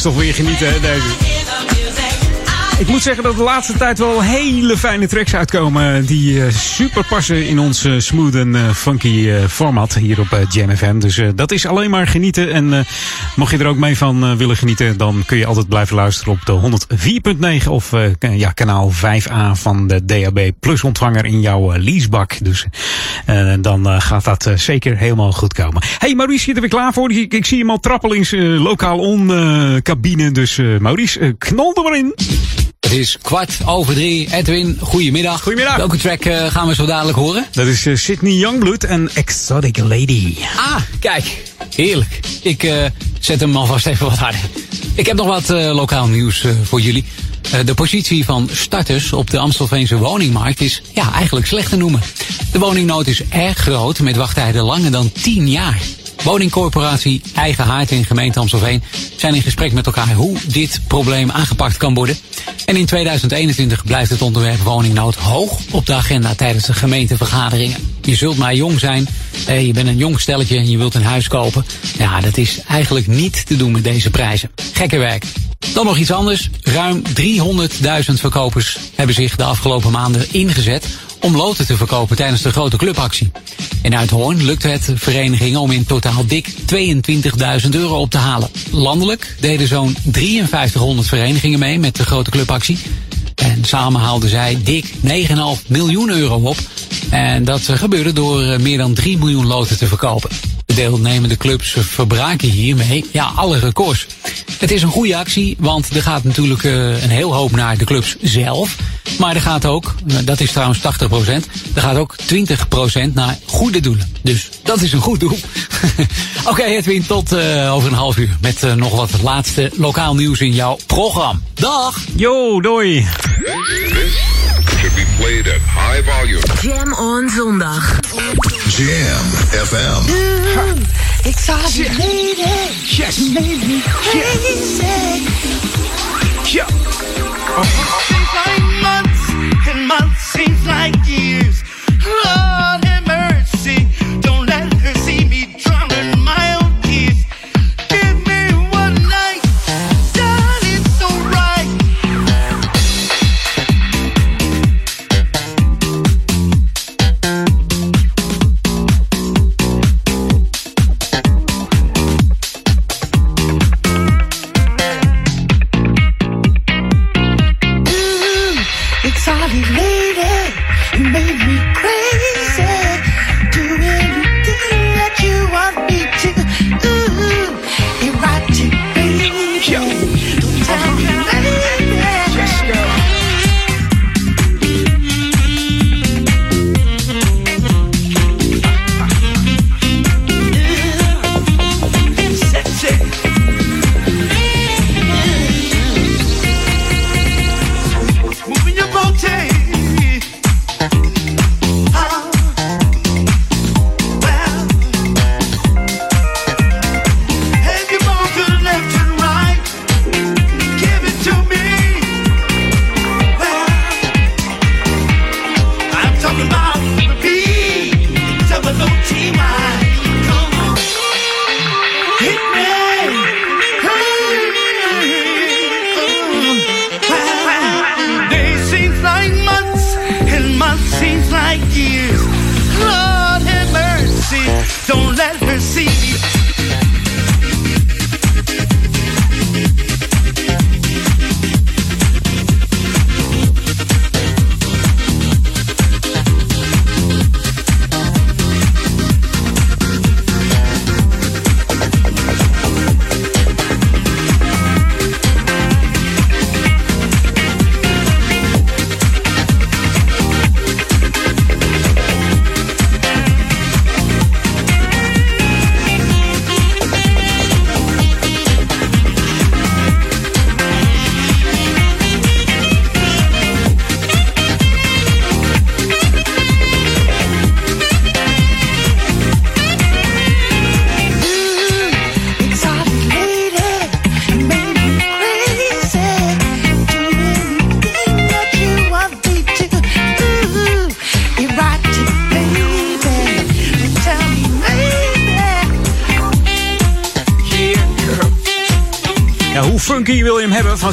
is toch weer genieten, hè, deze. Ik moet zeggen dat de laatste tijd wel hele fijne tracks uitkomen. Die eh, super passen in ons eh, smooth en eh, funky format hier op Jam FM. Dus dat is alleen maar genieten. En mocht je er ook mee van eh, willen genieten, dan kun je altijd blijven luisteren op de 104.9 of eh, ja, kanaal 5A van de DAB Plus ontvanger in jouw eh, leasebak. Dus dan gaat dat zeker helemaal goed komen. Hey Maurice, zit er weer klaar voor? Ik, ik zie hem al trappelings eh, lokaal on cabine. Dus Maurice, knal er maar in. Het is kwart over drie. Edwin, goedemiddag. Goedemiddag. Welke track eh, gaan we zo dadelijk horen? Dat is eh, Sydney Youngblood en Exotic Lady. Ah, kijk. Heerlijk. Ik eh, zet hem alvast even wat harder. Ik heb nog wat lokaal nieuws voor jullie. De positie van starters op de Amstelveense woningmarkt is ja, eigenlijk slecht te noemen. De woningnood is erg groot met wachttijden langer dan 10 jaar. Woningcorporatie Eigen Haard en gemeente Amstelveen zijn in gesprek met elkaar hoe dit probleem aangepakt kan worden. En in 2021 blijft het onderwerp woningnood hoog op de agenda tijdens de gemeentevergaderingen. Je zult maar jong zijn, je bent een jong stelletje en je wilt een huis kopen. Ja, dat is eigenlijk niet te doen met deze prijzen. Gekke werk. Dan nog iets anders. Ruim 300.000 verkopers hebben zich de afgelopen maanden ingezet om loten te verkopen tijdens de grote clubactie. In Uithoorn lukte het verenigingen om in totaal dik 22.000 euro op te halen. Landelijk deden zo'n 5300 verenigingen mee met de grote clubactie. En samen haalden zij dik 9,5 miljoen euro op. En dat gebeurde door eh, meer dan 3 miljoen loten te verkopen. De deelnemende clubs verbraken hiermee ja, alle records. Het is een goede actie, want er gaat natuurlijk eh, een heel hoop naar de clubs zelf. Maar er gaat ook, eh, dat is trouwens 80%, er gaat ook 20% naar goede doelen. Dus dat is een goed doel. <laughs> Oké Edwin, tot eh, over een half uur met nog wat laatste lokaal nieuws in jouw programma. Dag! Yo, doei! Should be played at high volume. Jam on zondag. Jam FM. Exotic lady. Yes. Made me crazy. Yeah. Seems like months and months seems like years.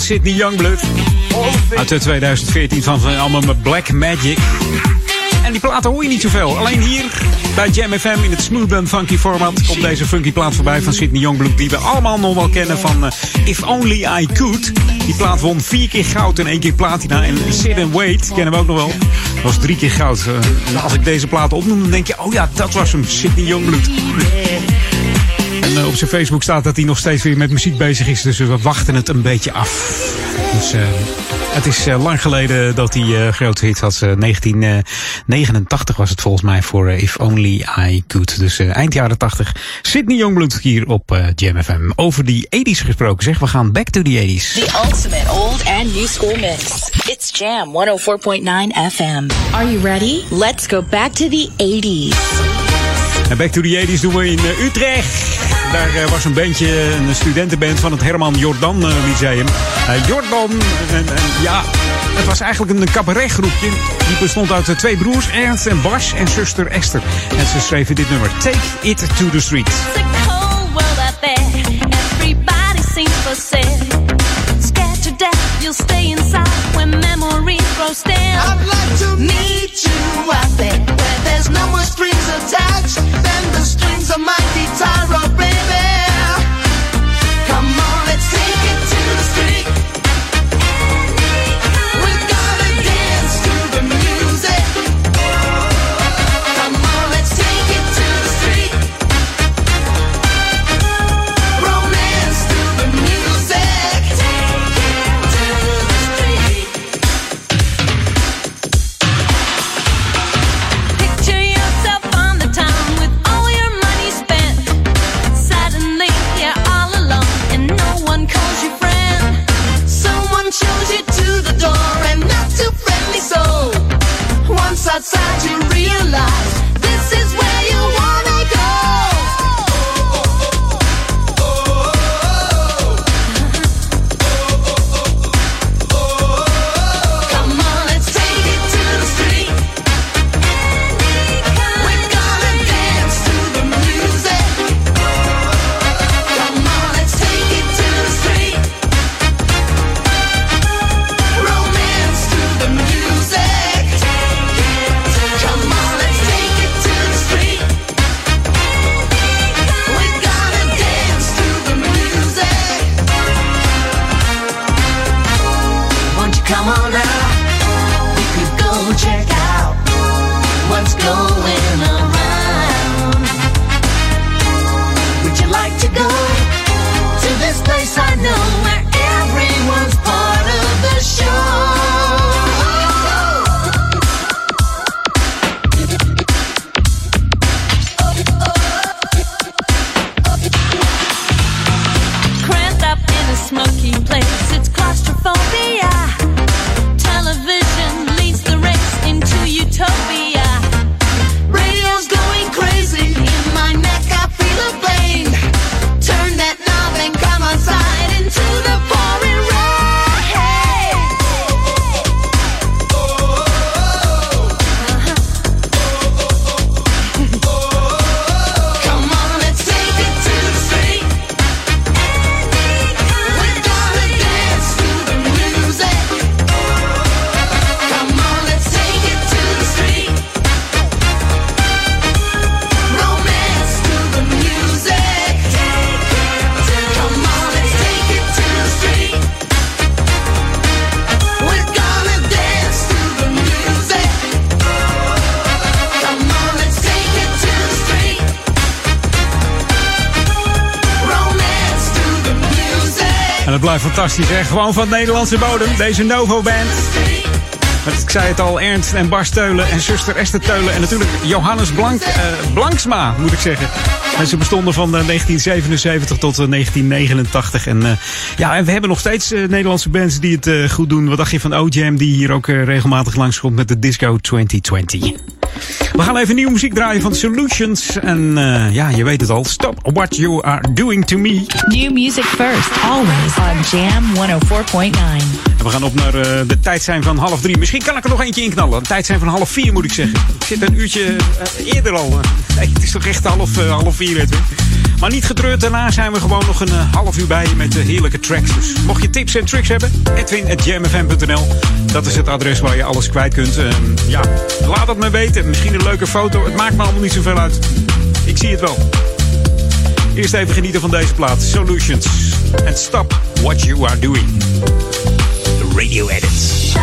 Sydney Youngblood? Uit de 2014 van van allemaal met Black Magic. En die platen hoor je niet zoveel. Alleen hier bij Jam FM in het smooth funky format komt deze funky plaat voorbij van Sydney Youngblood. Die we allemaal nog wel kennen van eh, If Only I Could. Die plaat won vier keer goud en één keer platina. En Sit and Wait kennen we ook nog wel. Dat was drie keer goud. Eh, en als ik deze plaat opnoem, dan denk je, oh ja, dat was hem, Sydney Youngblood. En eh, op zijn Facebook staat dat hij nog steeds weer met muziek bezig is. Dus we wachten het een beetje af. Dus uh, het is uh, lang geleden dat hij uh, grote hit had. 1989 was het volgens mij voor If Only I Could. Dus eind jaren 80. Sydney Youngblood hier op Jam FM. Over die 80s gesproken zeg. We gaan back to the 80s. The ultimate old and new school mix. It's Jam 104.9 FM. Are you ready? Let's go back to the 80s. En Back to the 80s doen we in uh, Utrecht. Daar uh, was een bandje, een studentenband van het Herman Jordan uh, Lyceum. Jordan, en, en, ja, het was eigenlijk een cabaretgroepje. Die bestond uit twee broers, Ernst en Bas, en zuster Esther. En ze schreven dit nummer, Take It to the Street. You'll stay inside when memories grow stale. I'd like to meet you out there where there's no more strings attached than the strings of my guitar, alive fantastisch, hè? Gewoon van Nederlandse bodem. Deze Novo Band. Want ik zei het al, Ernst en Bas Teulen en zuster Esther Teulen. En natuurlijk Johannes Blank, eh, Blanksma, moet ik zeggen. En ze bestonden van eh, 1977 tot eh, 1989. En eh, ja, en we hebben nog steeds eh, Nederlandse bands die het eh, goed doen. Wat dacht je van O-Jam, die hier ook eh, regelmatig langskomt met de Disco 2020. We gaan even nieuwe muziek draaien van Solutions. En eh, ja, je weet het al. Stop what you are doing to me. New music first, always on Jam 104.9. En we gaan op naar eh, de tijd zijn van half drie. Misschien kan ik er nog eentje in knallen. De tijd zijn van half vier moet ik zeggen. Ik zit een uurtje eh, eerder al. <laughs> nee, het is toch echt half, half vier, weet je. Maar niet getreurd, daarna zijn we gewoon nog een uh, half uur bij met uh, heerlijke tracks. Dus mocht je tips en tricks hebben, edwin.jamfm.nl. Dat is het adres waar je alles kwijt kunt. Uh, ja, laat het me weten. Misschien een leuke foto. Het maakt me allemaal niet zoveel uit. Ik zie het wel. Eerst even genieten van deze plaat. Solutions. And stop what you are doing. The radio edits.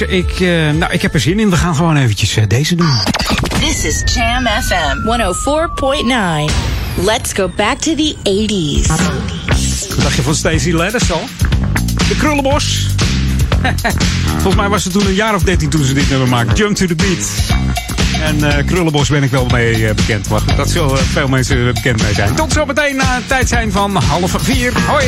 Ik, uh, nou, ik heb er zin in. We gaan gewoon eventjes uh, deze doen. This is Jam FM 104.9. Let's go back to the 80s. Wat dacht je van Stacey Ladders al? De Krullenbos. <laughs> Volgens mij was het toen een jaar of 13 toen ze dit nummer maakten. Jump to the beat. En uh, Krullenbos ben ik wel mee uh, bekend. Maar dat zullen veel mensen bekend mee zijn. Tot zometeen na het tijd zijn van half vier. Hoi!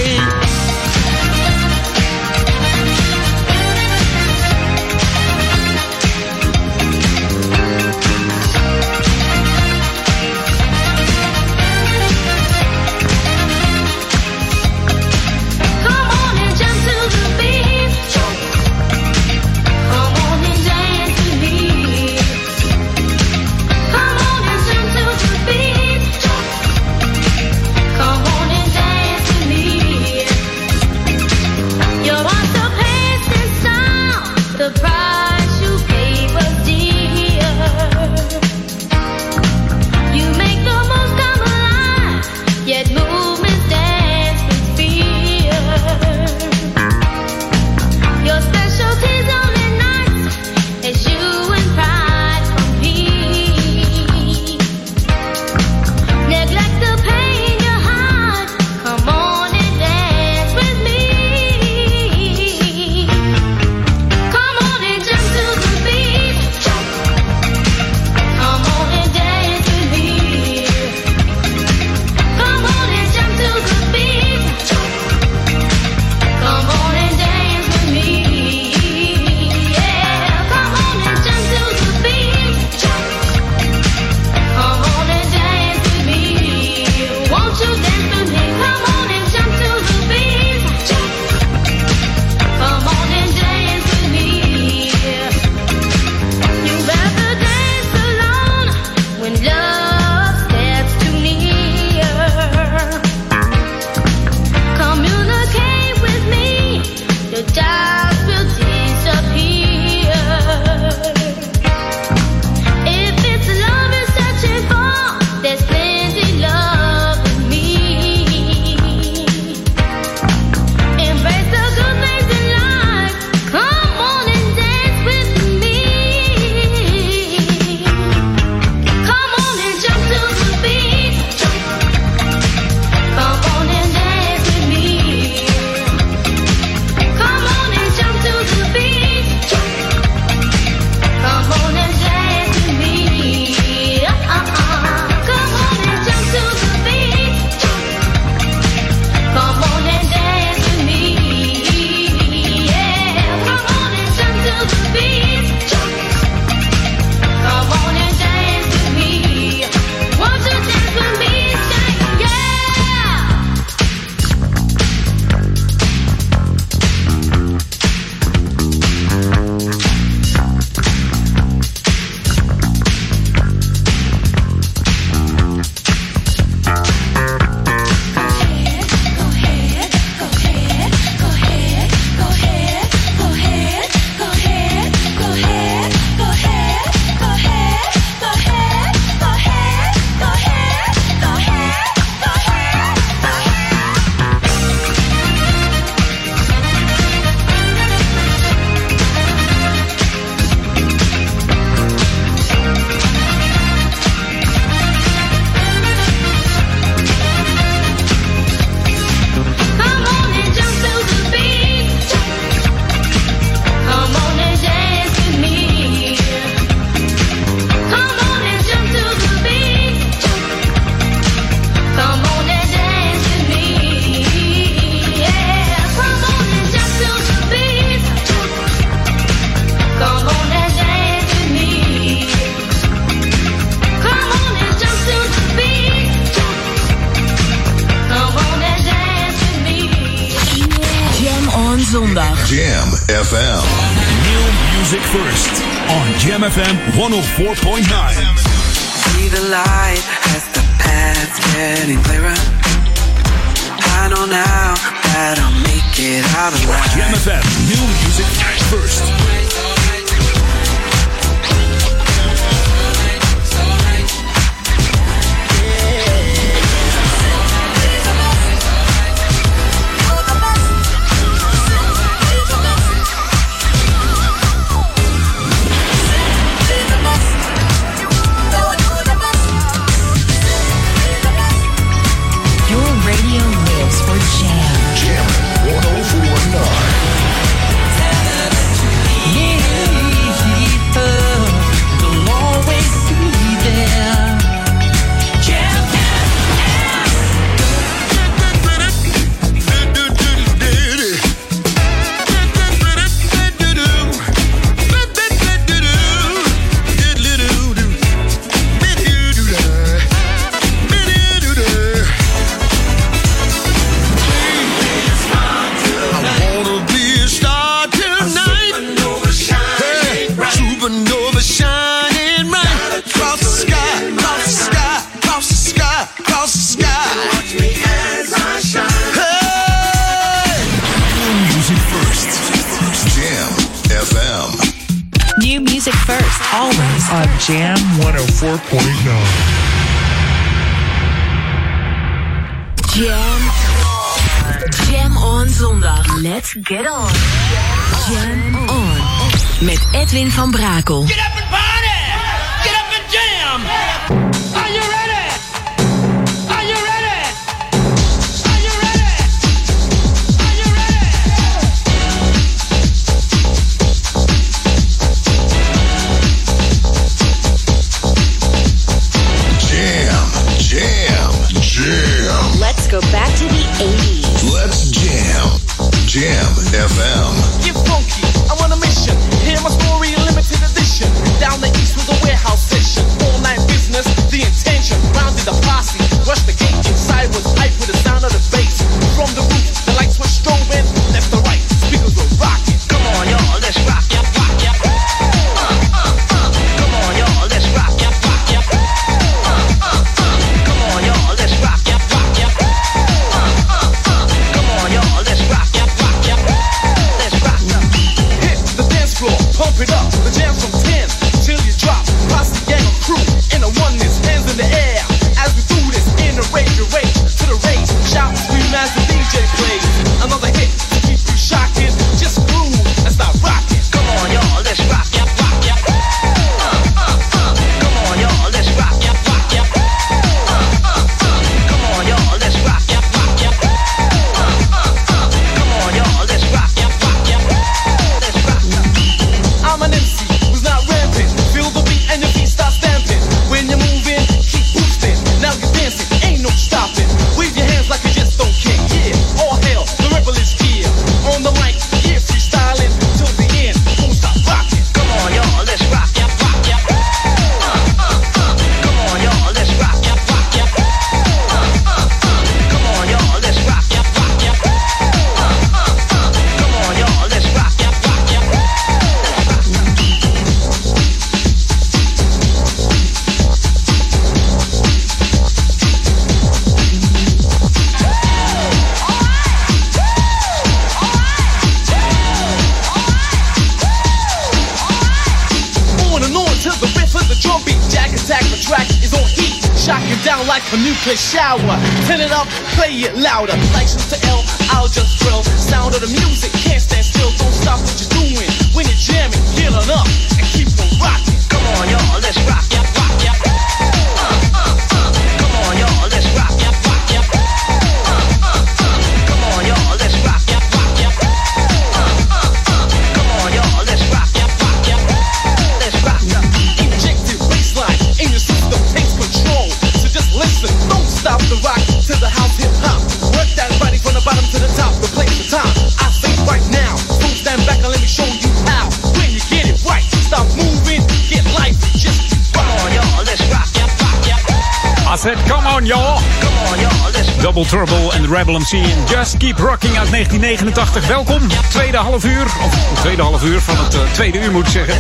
In Just Keep Rocking uit 1989. Welkom, tweede half uur, of tweede half uur van het uh, tweede uur moet ik zeggen.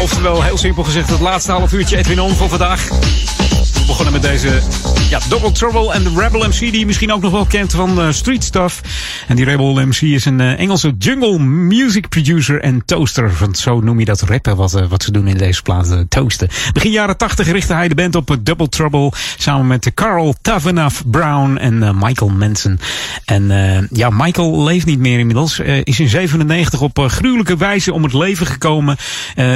Oftewel, heel simpel gezegd, het laatste half uurtje Edwin On voor vandaag. We begonnen met deze ja, Double Trouble en de Rebel MC, die je misschien ook nog wel kent van uh, Street Stuff. En die Rebel MC is een uh, Engelse jungle music producer en toaster. Want zo noem je dat rappen wat, uh, wat ze doen in deze plaat, toasten. Begin jaren 80 richtte hij de band op Double Trouble samen met Carl Tavenaff Brown en Michael Manson. En ja, Michael leeft niet meer inmiddels. is in 97 op gruwelijke wijze om het leven gekomen.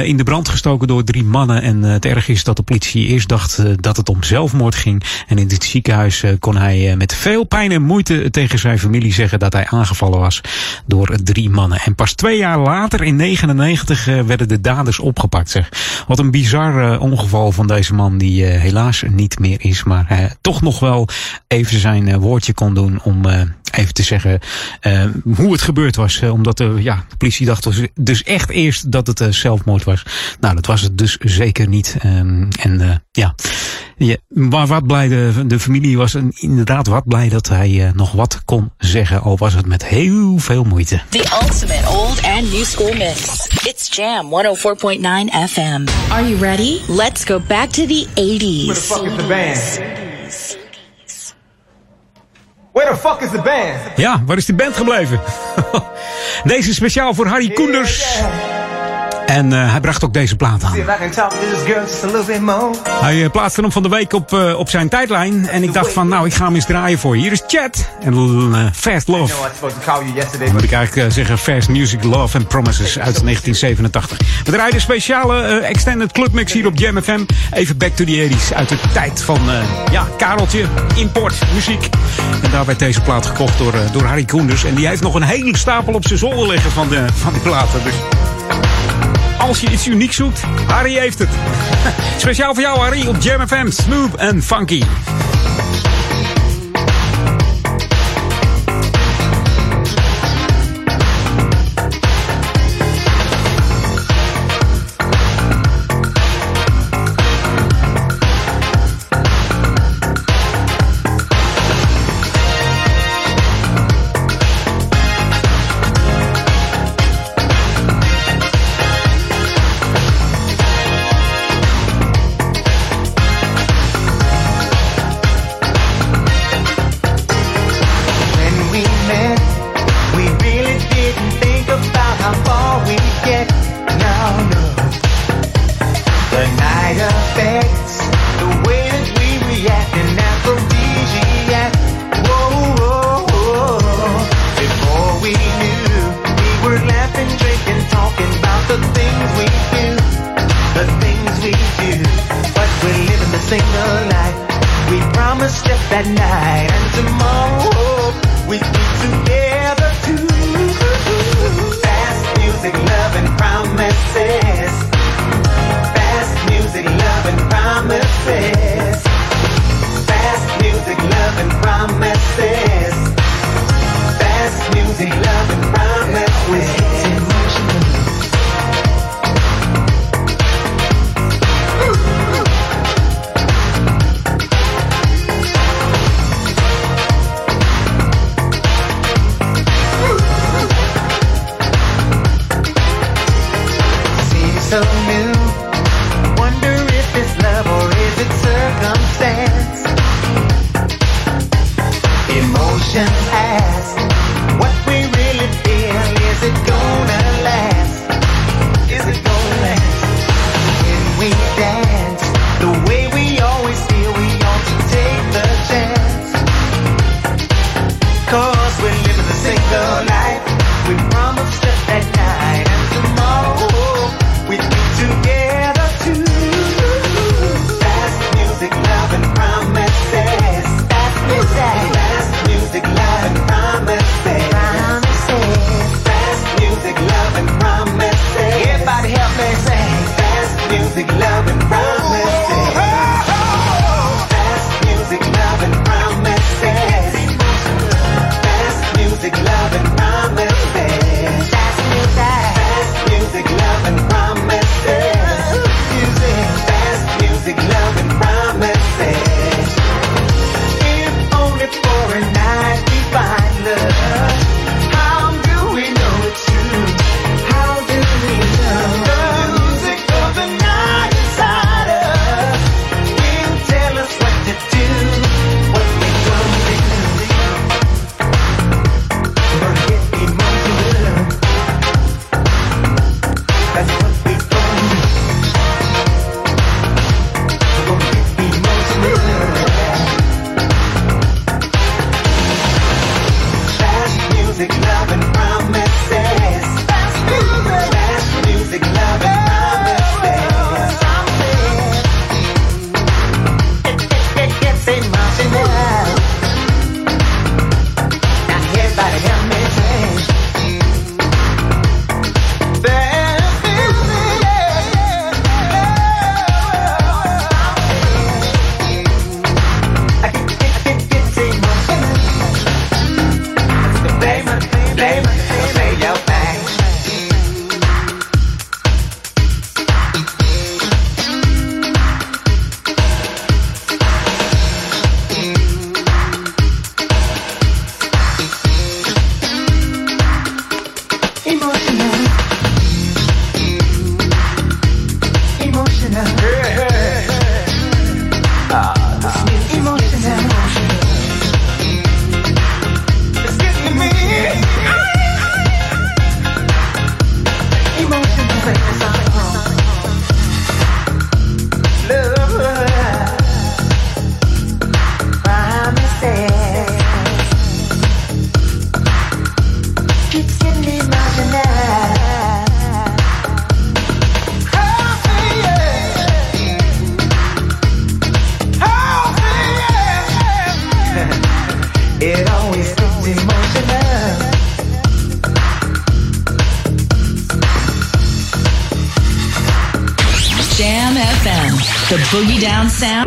in de brand gestoken door drie mannen. En het erg is dat de politie eerst dacht dat het om zelfmoord ging. En in dit ziekenhuis kon hij met veel pijn en moeite tegen zijn familie zeggen dat hij aangevallen was door drie mannen. En pas twee jaar later, in 99, werden de daders opgepakt. Zeg. Wat een bizar ongeval van deze man die helaas niet meer is. Maar toch nog wel even zijn woordje kon doen om even te zeggen uh, hoe het gebeurd was. Uh, omdat de, ja, de politie dacht dus, dus echt eerst dat het uh, zelfmoord was. Nou, dat was het dus zeker niet. Um, en ja. ja, maar wat blij, de, de familie was inderdaad wat blij dat hij nog wat kon zeggen. Al was het met heel veel moeite. The ultimate old and new school mix. It's Jam 104.9 FM. Are you ready? Let's go back to the 80s. Where the fuck is the band? Where the fuck is the band? Ja, waar is de band gebleven? <laughs> Deze speciaal voor Harry Koenders. En uh, hij bracht ook deze plaat aan. Hij uh, plaatste hem van de week op, uh, op zijn tijdlijn. En ik dacht van, nou, ik ga hem eens draaien voor je. Hier is Chat en Fast Love. Dan moet ik eigenlijk zeggen Fast Music, Love and Promises uit <laughs> 1987. We draaien een speciale extended clubmix hier op Jam FM. Even back to the 80s. Uit de tijd van, ja, Kareltje, import, muziek. En daar werd deze plaat gekocht door, door Harry Koenders. En die heeft nog een hele stapel op zijn zolder liggen van, de, van die platen. Dus als je iets unieks zoekt, Harry heeft het. <laughs> Speciaal voor jou, Harry, op Jam FM. Smooth and funky.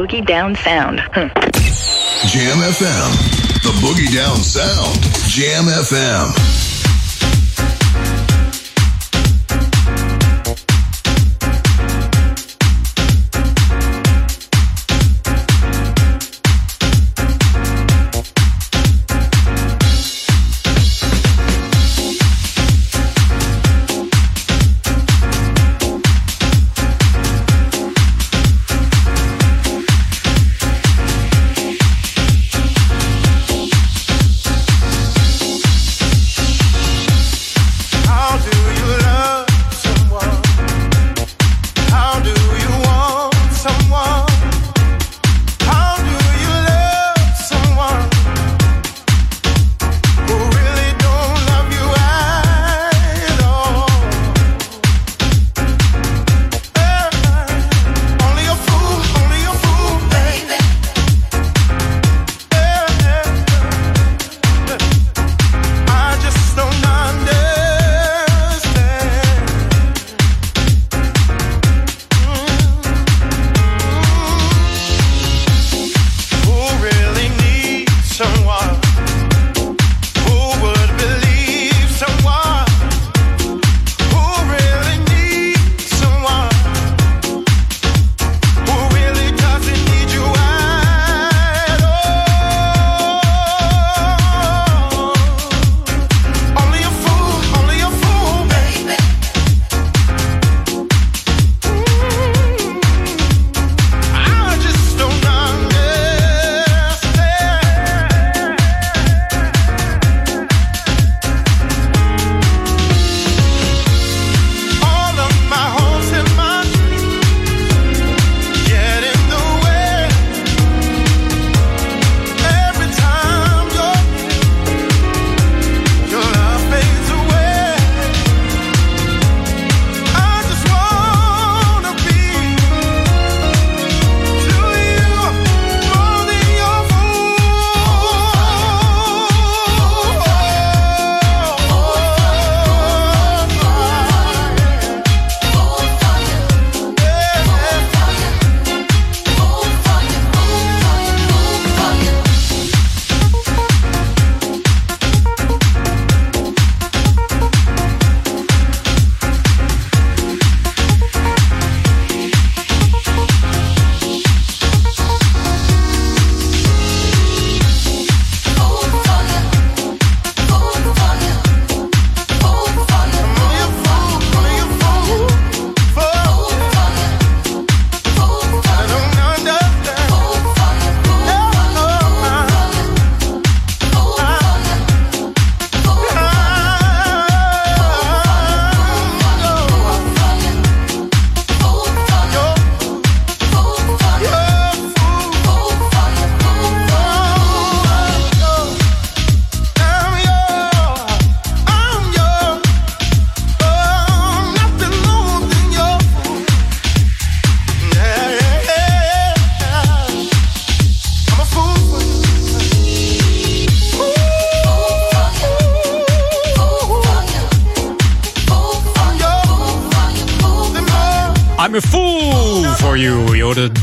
Boogie Down Sound. Hmm. Jam FM. The Boogie Down Sound. Jam FM.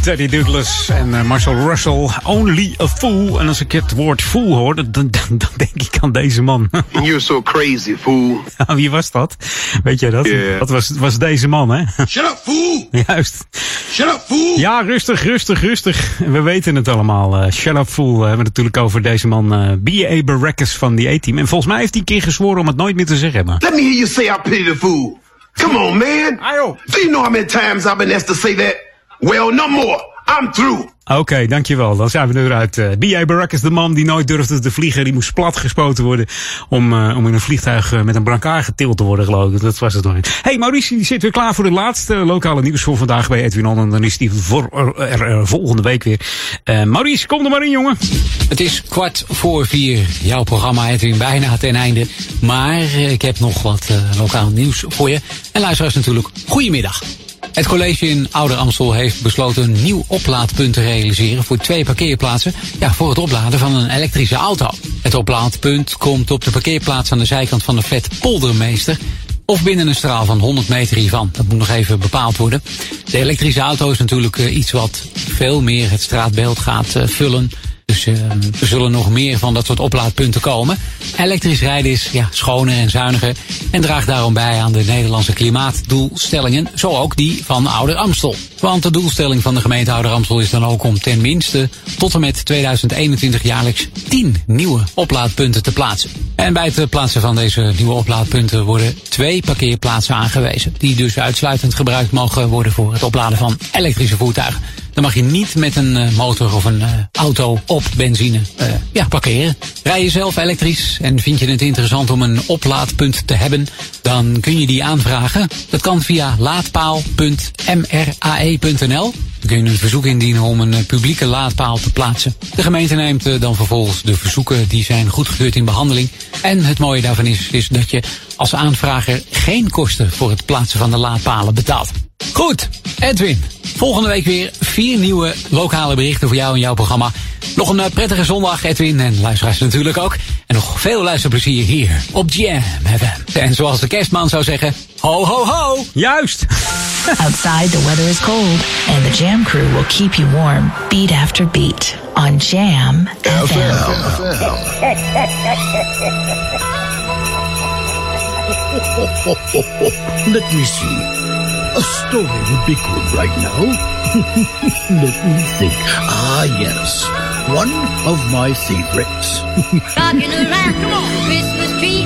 Teddy Douglas en eh, Marshall Russell. Only a fool. En als ik het woord fool hoor, dan, dan, dan denk ik aan deze man. <laughs> You're so crazy, fool. Ja, Wie was dat? Weet jij dat? Yeah. Dat was, was deze man, hè? <laughs> Shut up, fool! Juist. Shut up, fool! Ja, rustig, rustig, rustig. We weten het allemaal. Eh, shut up, fool. We hebben het natuurlijk over deze man eh B.A. Baracus van die A-team. En volgens mij heeft hij een keer gezworen om het nooit meer te zeggen. Maar... Let me hear you say I pity the fool. Come on, man. Do you know how many times I've been asked to say that? Well, no more. I'm through. Oké, dankjewel. Dan zijn we eruit. Uh, B.I. Baracus, de man die nooit durfde te vliegen. Die moest plat gespoten worden om, uh, om in een vliegtuig uh, met een brancard getild te worden, geloof ik. Dat was het nog niet. Hey, Maurice, die zit weer klaar voor de laatste lokale nieuws voor vandaag bij Edwin On. En dan is die voor, er, er, volgende week weer. Maurice, kom er maar in, jongen. Het is kwart voor vier. Jouw programma, Edwin, bijna ten einde. Maar ik heb nog wat lokaal nieuws voor je. En luisteraars natuurlijk, goedemiddag. Het college in Ouder Amstel heeft besloten een nieuw oplaadpunt te realiseren voor twee parkeerplaatsen. Ja, voor het opladen van een elektrische auto. Het oplaadpunt komt op de parkeerplaats aan de zijkant van de flat Poldermeester. of binnen een straal van 100 meter hiervan. Dat moet nog even bepaald worden. De elektrische auto is natuurlijk eh, iets wat veel meer het straatbeeld gaat eh, vullen. Dus uh, er zullen nog meer van dat soort oplaadpunten komen. Elektrisch rijden is ja, schoner en zuiniger en draagt daarom bij aan de Nederlandse klimaatdoelstellingen, zo ook die van Ouder Amstel. Want de doelstelling van de gemeente Ouder Amstel is dan ook om ten minste tot en met 2021 jaarlijks 10 nieuwe oplaadpunten te plaatsen. En bij het plaatsen van deze nieuwe oplaadpunten worden twee parkeerplaatsen aangewezen, die dus uitsluitend gebruikt mogen worden voor het opladen van elektrische voertuigen. Dan mag je niet met een uh, motor of een uh, auto op benzine uh, ja, parkeren. Rij je zelf elektrisch en vind je het interessant om een oplaadpunt te hebben, dan kun je die aanvragen. Dat kan via laadpaal.mrae.nl. Dan kun je een verzoek indienen om een publieke laadpaal te plaatsen. De gemeente neemt dan vervolgens de verzoeken die zijn goedgekeurd in behandeling. En het mooie daarvan is, is dat je als aanvrager geen kosten voor het plaatsen van de laadpalen betaalt. Goed, Edwin. Volgende week weer vier nieuwe lokale berichten voor jou en jouw programma. Nog een prettige zondag, Edwin, en luisteraars natuurlijk ook. En nog veel luisterplezier hier op Jam FM. En zoals de kerstman zou zeggen, ho ho ho! Juist! <laughs> Outside the weather is cold, and the Jam crew will keep you warm, beat after beat, on Jam Let me see. A story would be good right now. <laughs> Let me think. Ah, yes. One of my favorites. <laughs> Christmas tree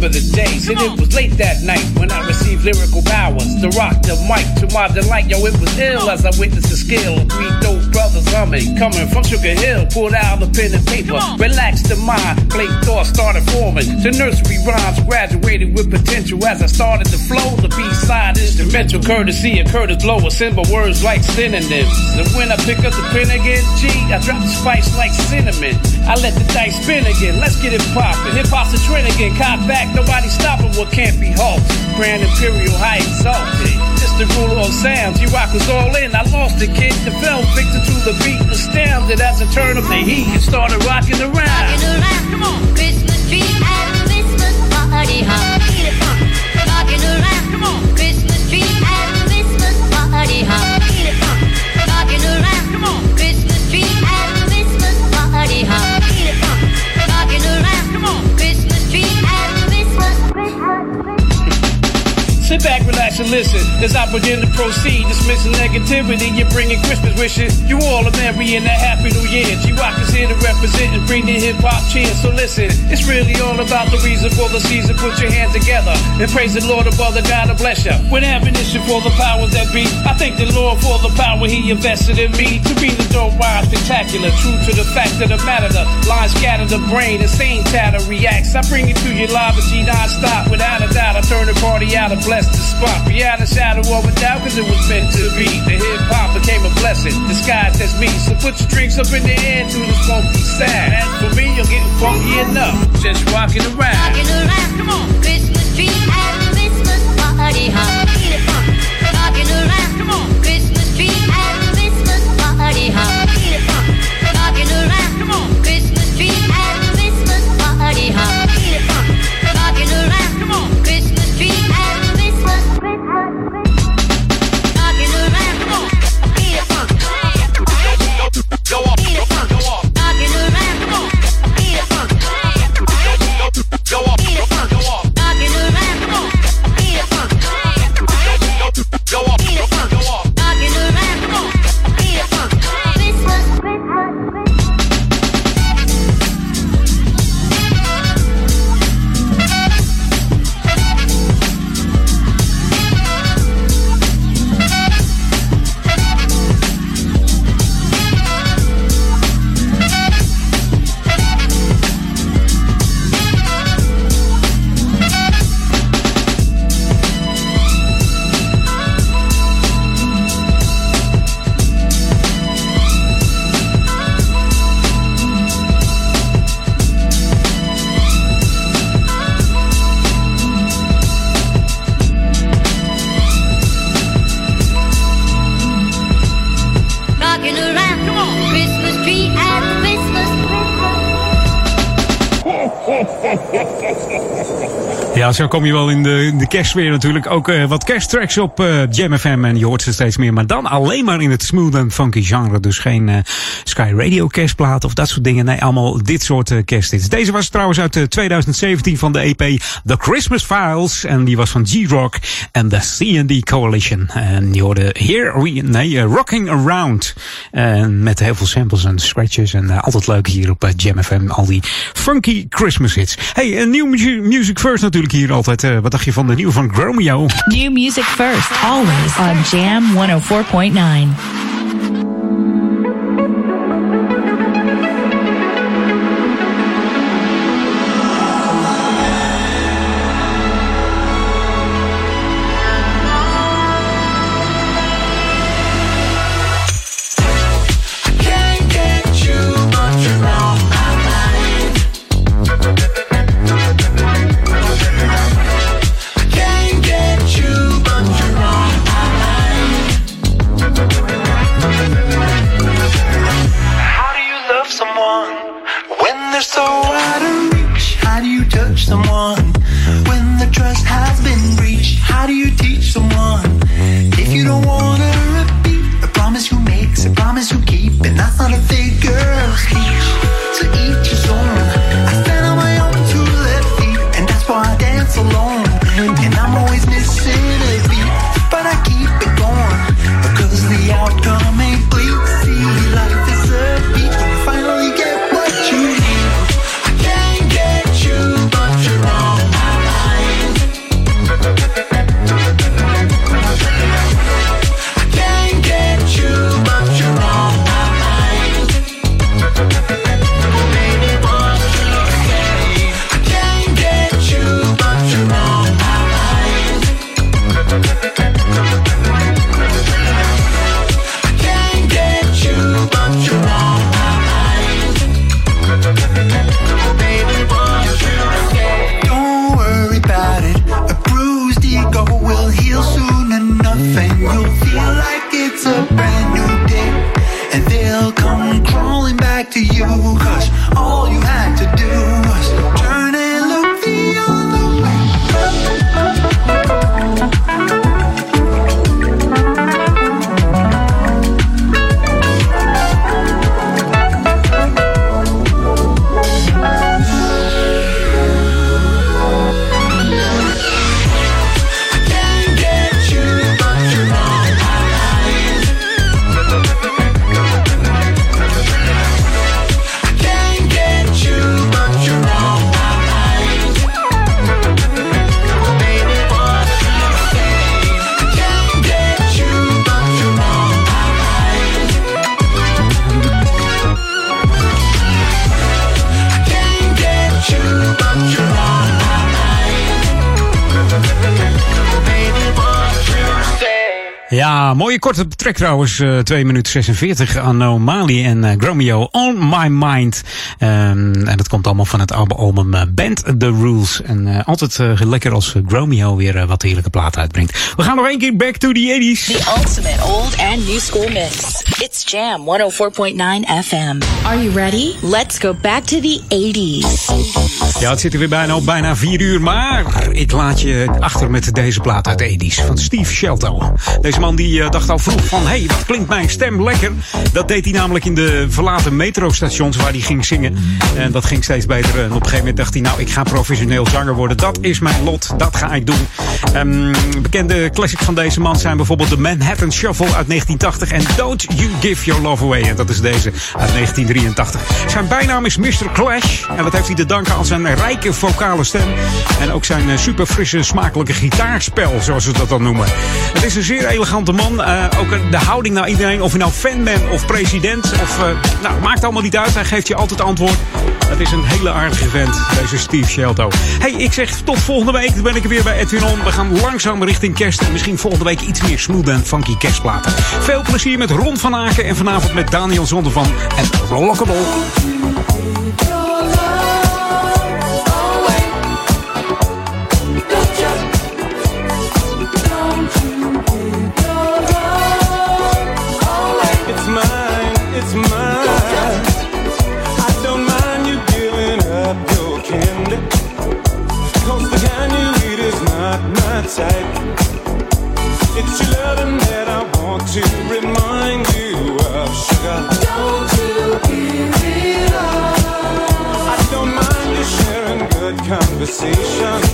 remember the days, and it was late that night when I received lyrical powers to rock the mic to my delight. Yo, it was ill as I witnessed the skill of three dope brothers humming, coming from Sugar Hill. Pulled out the pen and paper, relaxed the mind, blank thoughts started forming. The nursery rhymes graduated with potential as I started to flow. The B-side instrumental courtesy of Curtis Blow, assemble words like synonyms. And when I pick up the pen again, G, I drop the spice like cinnamon. I let the dice spin again. Let's get it poppin'. Hip hop's a trend again. Caught back, nobody stopping what can't be halted. Grand Imperial high exalted. Just the ruler of sounds. You rock was all in. I lost the kid. The fell victim to the beat. Astounded as I turned up the heat and started rocking around. Around, come on. Christmas tree at Christmas party hop. Sit back, relax, and listen as I begin to proceed. Dismissing negativity, you're bringing Christmas wishes. You all are merry in a happy new year. G Rock is here to represent and bring the hip hop cheer. So listen, it's really all about the reason for the season. Put your hands together and praise the Lord above the God to bless you. With ammunition for the powers that be, I thank the Lord for the power He invested in me to be the dope wild spectacular. True to the fact of the matter, the lines scatter the brain, the same chatter reacts. I bring it to you live and G non-stop. Without a doubt, I turn the party out and bless the spot. Beyond a shadow of a doubt, cause it was meant to be. The hip hop became a blessing, disguised as me. So put your drinks up in the air to the funky sound. As for me, you're getting funky enough. Just rocking around. Rocking around, come on. Christmas tree at Christmas party hop. Zo kom je wel in de, in de kerstsfeer natuurlijk. Ook eh, wat kersttracks op eh Jam FM en je hoort ze steeds meer. Maar dan alleen maar in het smooth en funky genre. Dus geen eh, Sky Radio kerstplaat of dat soort dingen. Nee, allemaal dit soort eh, kersthits. Deze was trouwens uit eh, 2017 van de EP The Christmas Files. En die was van G-Rock en de C&D Coalition. En die hoorde Here We... Nee, eh, Rocking Around. En met heel veel samples en scratches. En eh, altijd leuk hier op eh, Jam FM. Al die funky Christmas hits. Hey, een nieuw mu- Music First natuurlijk hier altijd. Eh, wat dacht je van de nieuwe van Gromeo? New music first, always on Jam 104.9. korte track trouwens. eh 2 minuten 46. Anomali en eh, Gromeo On My Mind. Ehm, en dat komt allemaal van het album eh, Band The Rules. En eh, altijd eh, lekker als Gromeo weer wat heerlijke platen uitbrengt. We gaan nog één keer back to the 80s. The ultimate old and new school mix. It's Jam 104.9 FM. Are you ready? Let's go back to the 80s. Ja, het zit er weer bijna op, bijna 4 uur. Maar ik laat je achter met deze plaat uit 80s van Steve Shelto. Deze man die eh, dacht al vroeg van, hé, hey, wat klinkt mijn stem lekker. Dat deed hij namelijk in de verlaten metrostations waar hij ging zingen. En dat ging steeds beter. En op een gegeven moment dacht hij, nou, ik ga professioneel zanger worden. Dat is mijn lot, dat ga ik doen. Ehm, bekende classics van deze man zijn bijvoorbeeld de Manhattan Shuffle uit 1980 en Don't You Give Your Love Away. En dat is deze uit 1983. Zijn bijnaam is Mr. Clash. En dat heeft hij te danken aan zijn rijke vocale stem. En ook zijn eh, super frisse, smakelijke gitaarspel, zoals ze dat dan noemen. Het is een zeer elegante man. Eh, ook de houding naar iedereen, of je nou fan bent of president. Of, eh, nou, maakt allemaal niet uit. Hij geeft je altijd antwoord. Het is een hele aardige vent, deze Steve Shelto. Hey, ik zeg tot volgende week. Dan ben ik er weer bij Edwin On. We gaan langzaam richting kerst. En misschien volgende week iets meer smooth en funky kerstplaten. Veel plezier met Ron van Aken. En vanavond met Daniel Zondervan en Rollokabol. Conversation.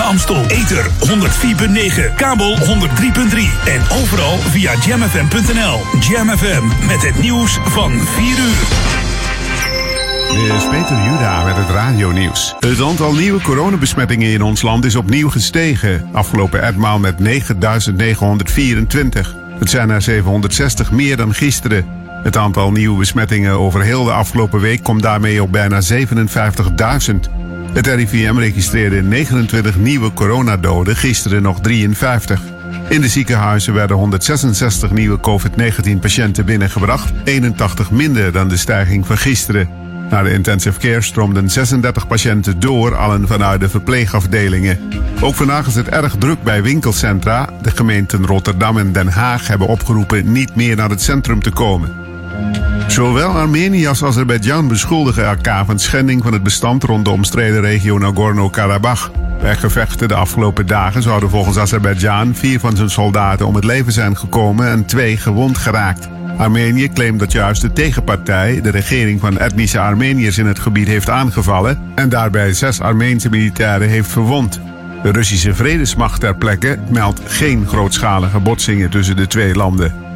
De Amstel. Ether 104.9, kabel 103.3 en overal via jamfm.nl. Jam FM met het nieuws van 4 uur. Dit is Peter Juda met het radionieuws. Het aantal nieuwe coronabesmettingen in ons land is opnieuw gestegen. Afgelopen etmaal met 9.924. Het zijn er 760 meer dan gisteren. Het aantal nieuwe besmettingen over heel de afgelopen week komt daarmee op bijna 57.000. Het RIVM registreerde 29 nieuwe coronadoden, gisteren nog 53. In de ziekenhuizen werden 166 nieuwe COVID-19-patiënten binnengebracht, 81 minder dan de stijging van gisteren. Naar de intensive care stroomden 36 patiënten door, allen vanuit de verpleegafdelingen. Ook vandaag is het erg druk bij winkelcentra. De gemeenten Rotterdam en Den Haag hebben opgeroepen niet meer naar het centrum te komen. Zowel Armenië als Azerbeidzjan beschuldigen elkaar van schending van het bestand rond de omstreden regio Nagorno-Karabakh. Bij gevechten de afgelopen dagen zouden volgens Azerbeidzjan vier van zijn soldaten om het leven zijn gekomen en twee gewond geraakt. Armenië claimt dat juist de tegenpartij de regering van etnische Armeniërs in het gebied heeft aangevallen en daarbij zes Armeense militairen heeft verwond. De Russische vredesmacht ter plekke meldt geen grootschalige botsingen tussen de twee landen.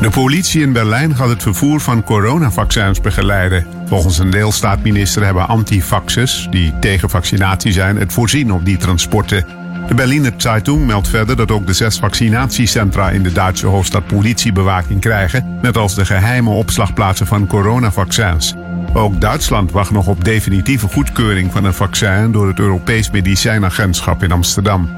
De politie in Berlijn gaat het vervoer van coronavaccins begeleiden. Volgens een deelstaatminister hebben antifaxers, die tegen vaccinatie zijn, het voorzien op die transporten. De Berliner Zeitung meldt verder dat ook de zes vaccinatiecentra in de Duitse hoofdstad politiebewaking krijgen, net als de geheime opslagplaatsen van coronavaccins. Ook Duitsland wacht nog op definitieve goedkeuring van een vaccin door het Europees Medicijnagentschap in Amsterdam.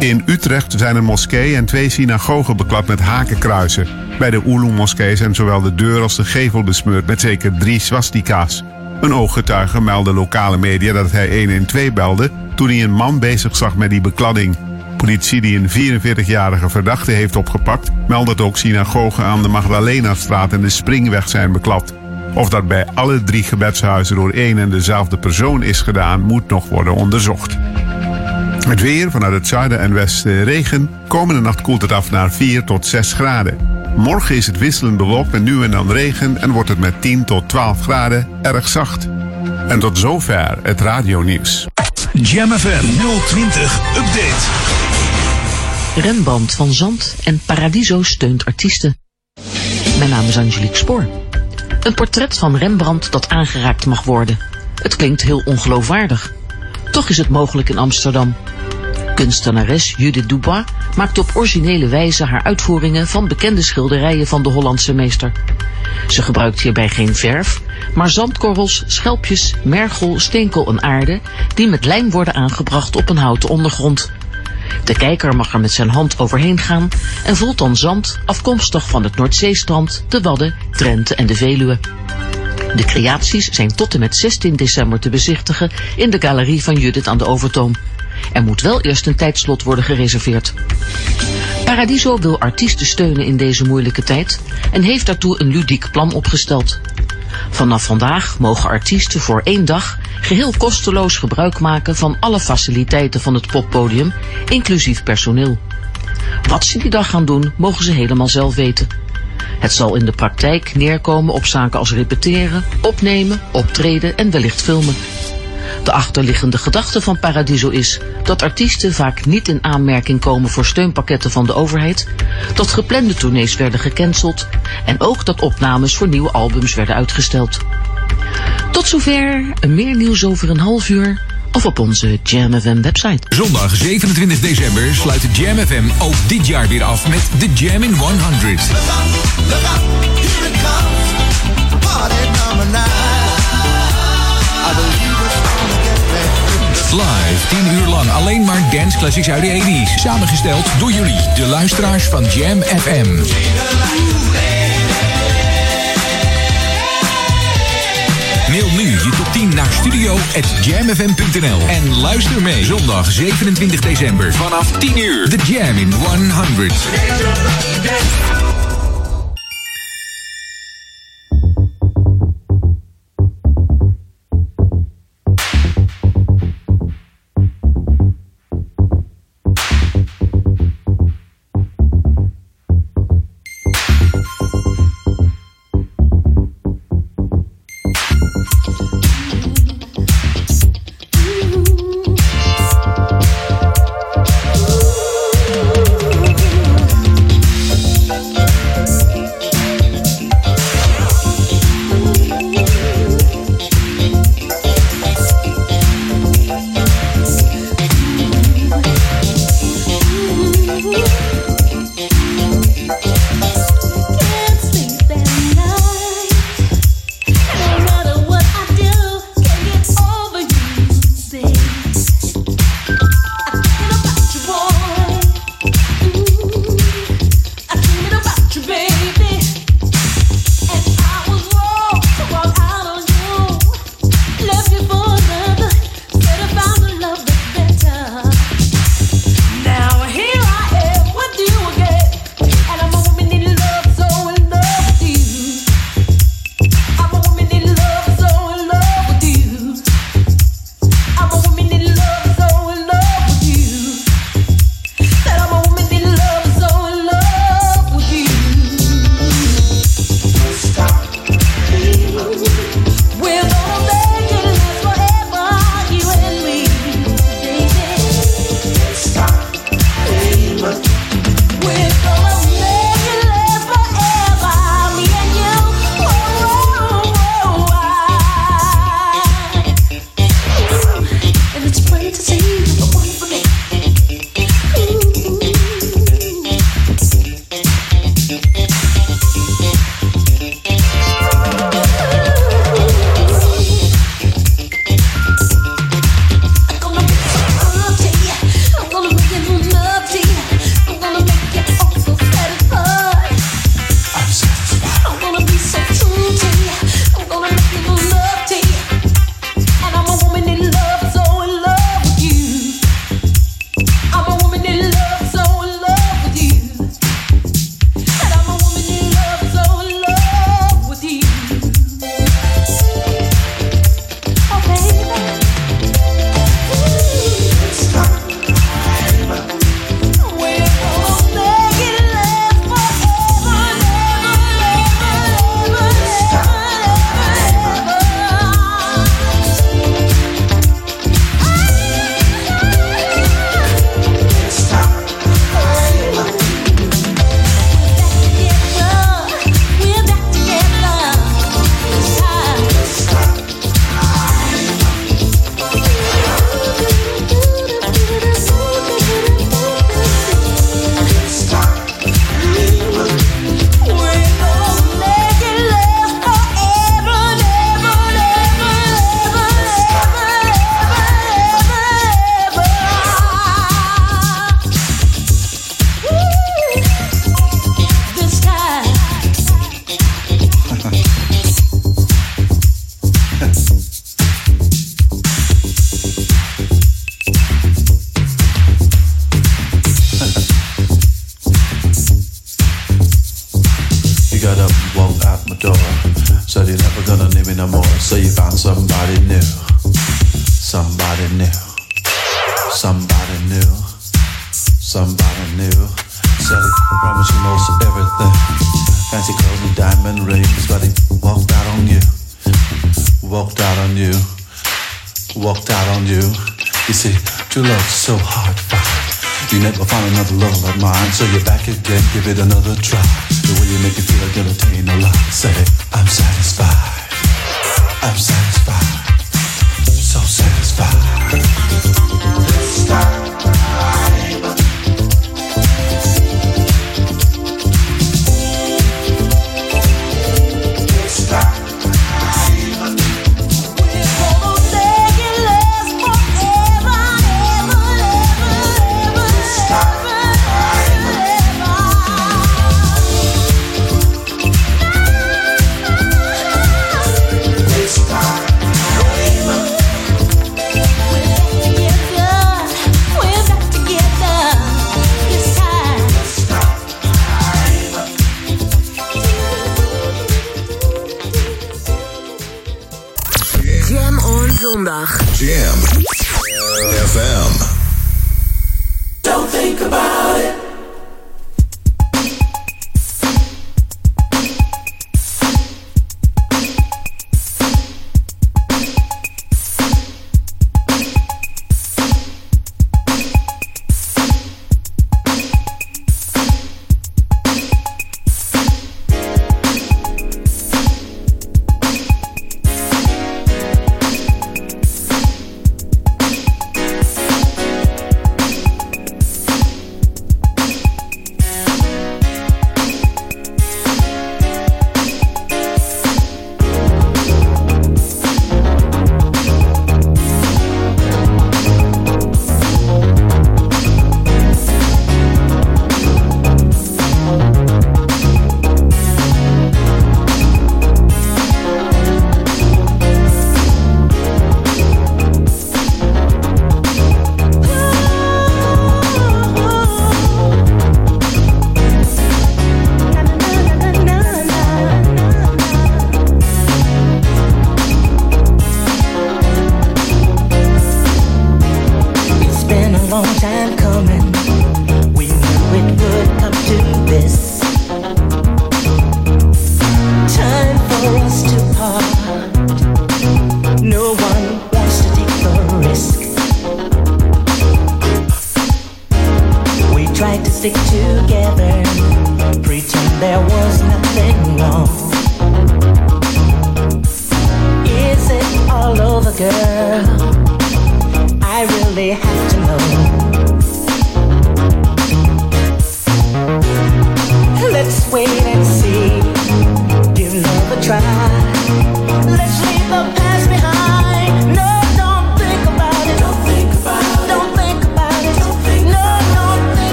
In Utrecht zijn een moskee en twee synagogen beklad met hakenkruisen. Bij de Oelu-moskee zijn zowel de deur als de gevel besmeurd met zeker drie swastika's. Een ooggetuige meldde lokale media dat hij 112 belde toen hij een man bezig zag met die bekladding. Politie die een 44-jarige verdachte heeft opgepakt, meldt dat ook synagogen aan de Magdalena-straat en de Springweg zijn beklad. Of dat bij alle drie gebedshuizen door één en dezelfde persoon is gedaan, moet nog worden onderzocht. Het weer vanuit het zuiden en westen regen. Komende nacht koelt het af naar 4 tot 6 graden. Morgen is het wisselend bewolkt met nu en dan regen en wordt het met 10 tot 12 graden erg zacht. En tot zover het radionieuws. Jam FM 020 Update. Remband van Zand en Paradiso steunt artiesten. Mijn naam is Angelique Spoor. Een portret van Rembrandt dat aangeraakt mag worden. Het klinkt heel ongeloofwaardig. Toch is het mogelijk in Amsterdam. Kunstenares Judith Dubois maakt op originele wijze haar uitvoeringen van bekende schilderijen van de Hollandse meester. Ze gebruikt hierbij geen verf, maar zandkorrels, schelpjes, mergel, steenkool en aarde die met lijm worden aangebracht op een houten ondergrond. De kijker mag er met zijn hand overheen gaan en voelt dan zand afkomstig van het Noordzeestrand, de Wadden, Drenthe en de Veluwe. De creaties zijn tot en met 16 december te bezichtigen in de galerie van Judith aan de Overtoom. Er moet wel eerst een tijdslot worden gereserveerd. Paradiso wil artiesten steunen in deze moeilijke tijd en heeft daartoe een ludiek plan opgesteld. Vanaf vandaag mogen artiesten voor één dag geheel kosteloos gebruik maken van alle faciliteiten van het poppodium, inclusief personeel. Wat ze die dag gaan doen, mogen ze helemaal zelf weten. Het zal in de praktijk neerkomen op zaken als repeteren, opnemen, optreden en wellicht filmen. De achterliggende gedachte van Paradiso is dat artiesten vaak niet in aanmerking komen voor steunpakketten van de overheid, dat geplande tournees werden gecanceld en ook dat opnames voor nieuwe albums werden uitgesteld. Tot zover, meer nieuws over een half uur of op onze Jam FM website. Zondag 27 december sluit de Jam FM ook dit jaar weer af met de Jam in 100. Live, 10 uur lang alleen maar dance classics uit de 80s. Samengesteld door jullie, de luisteraars van Jam FM. Mail nu je top 10 naar studio.jamfm.nl en luister mee zondag 27 december vanaf 10 uur. The Jam in 100. so you're back again, give it another try. The way you make me feel, gonna take no lie.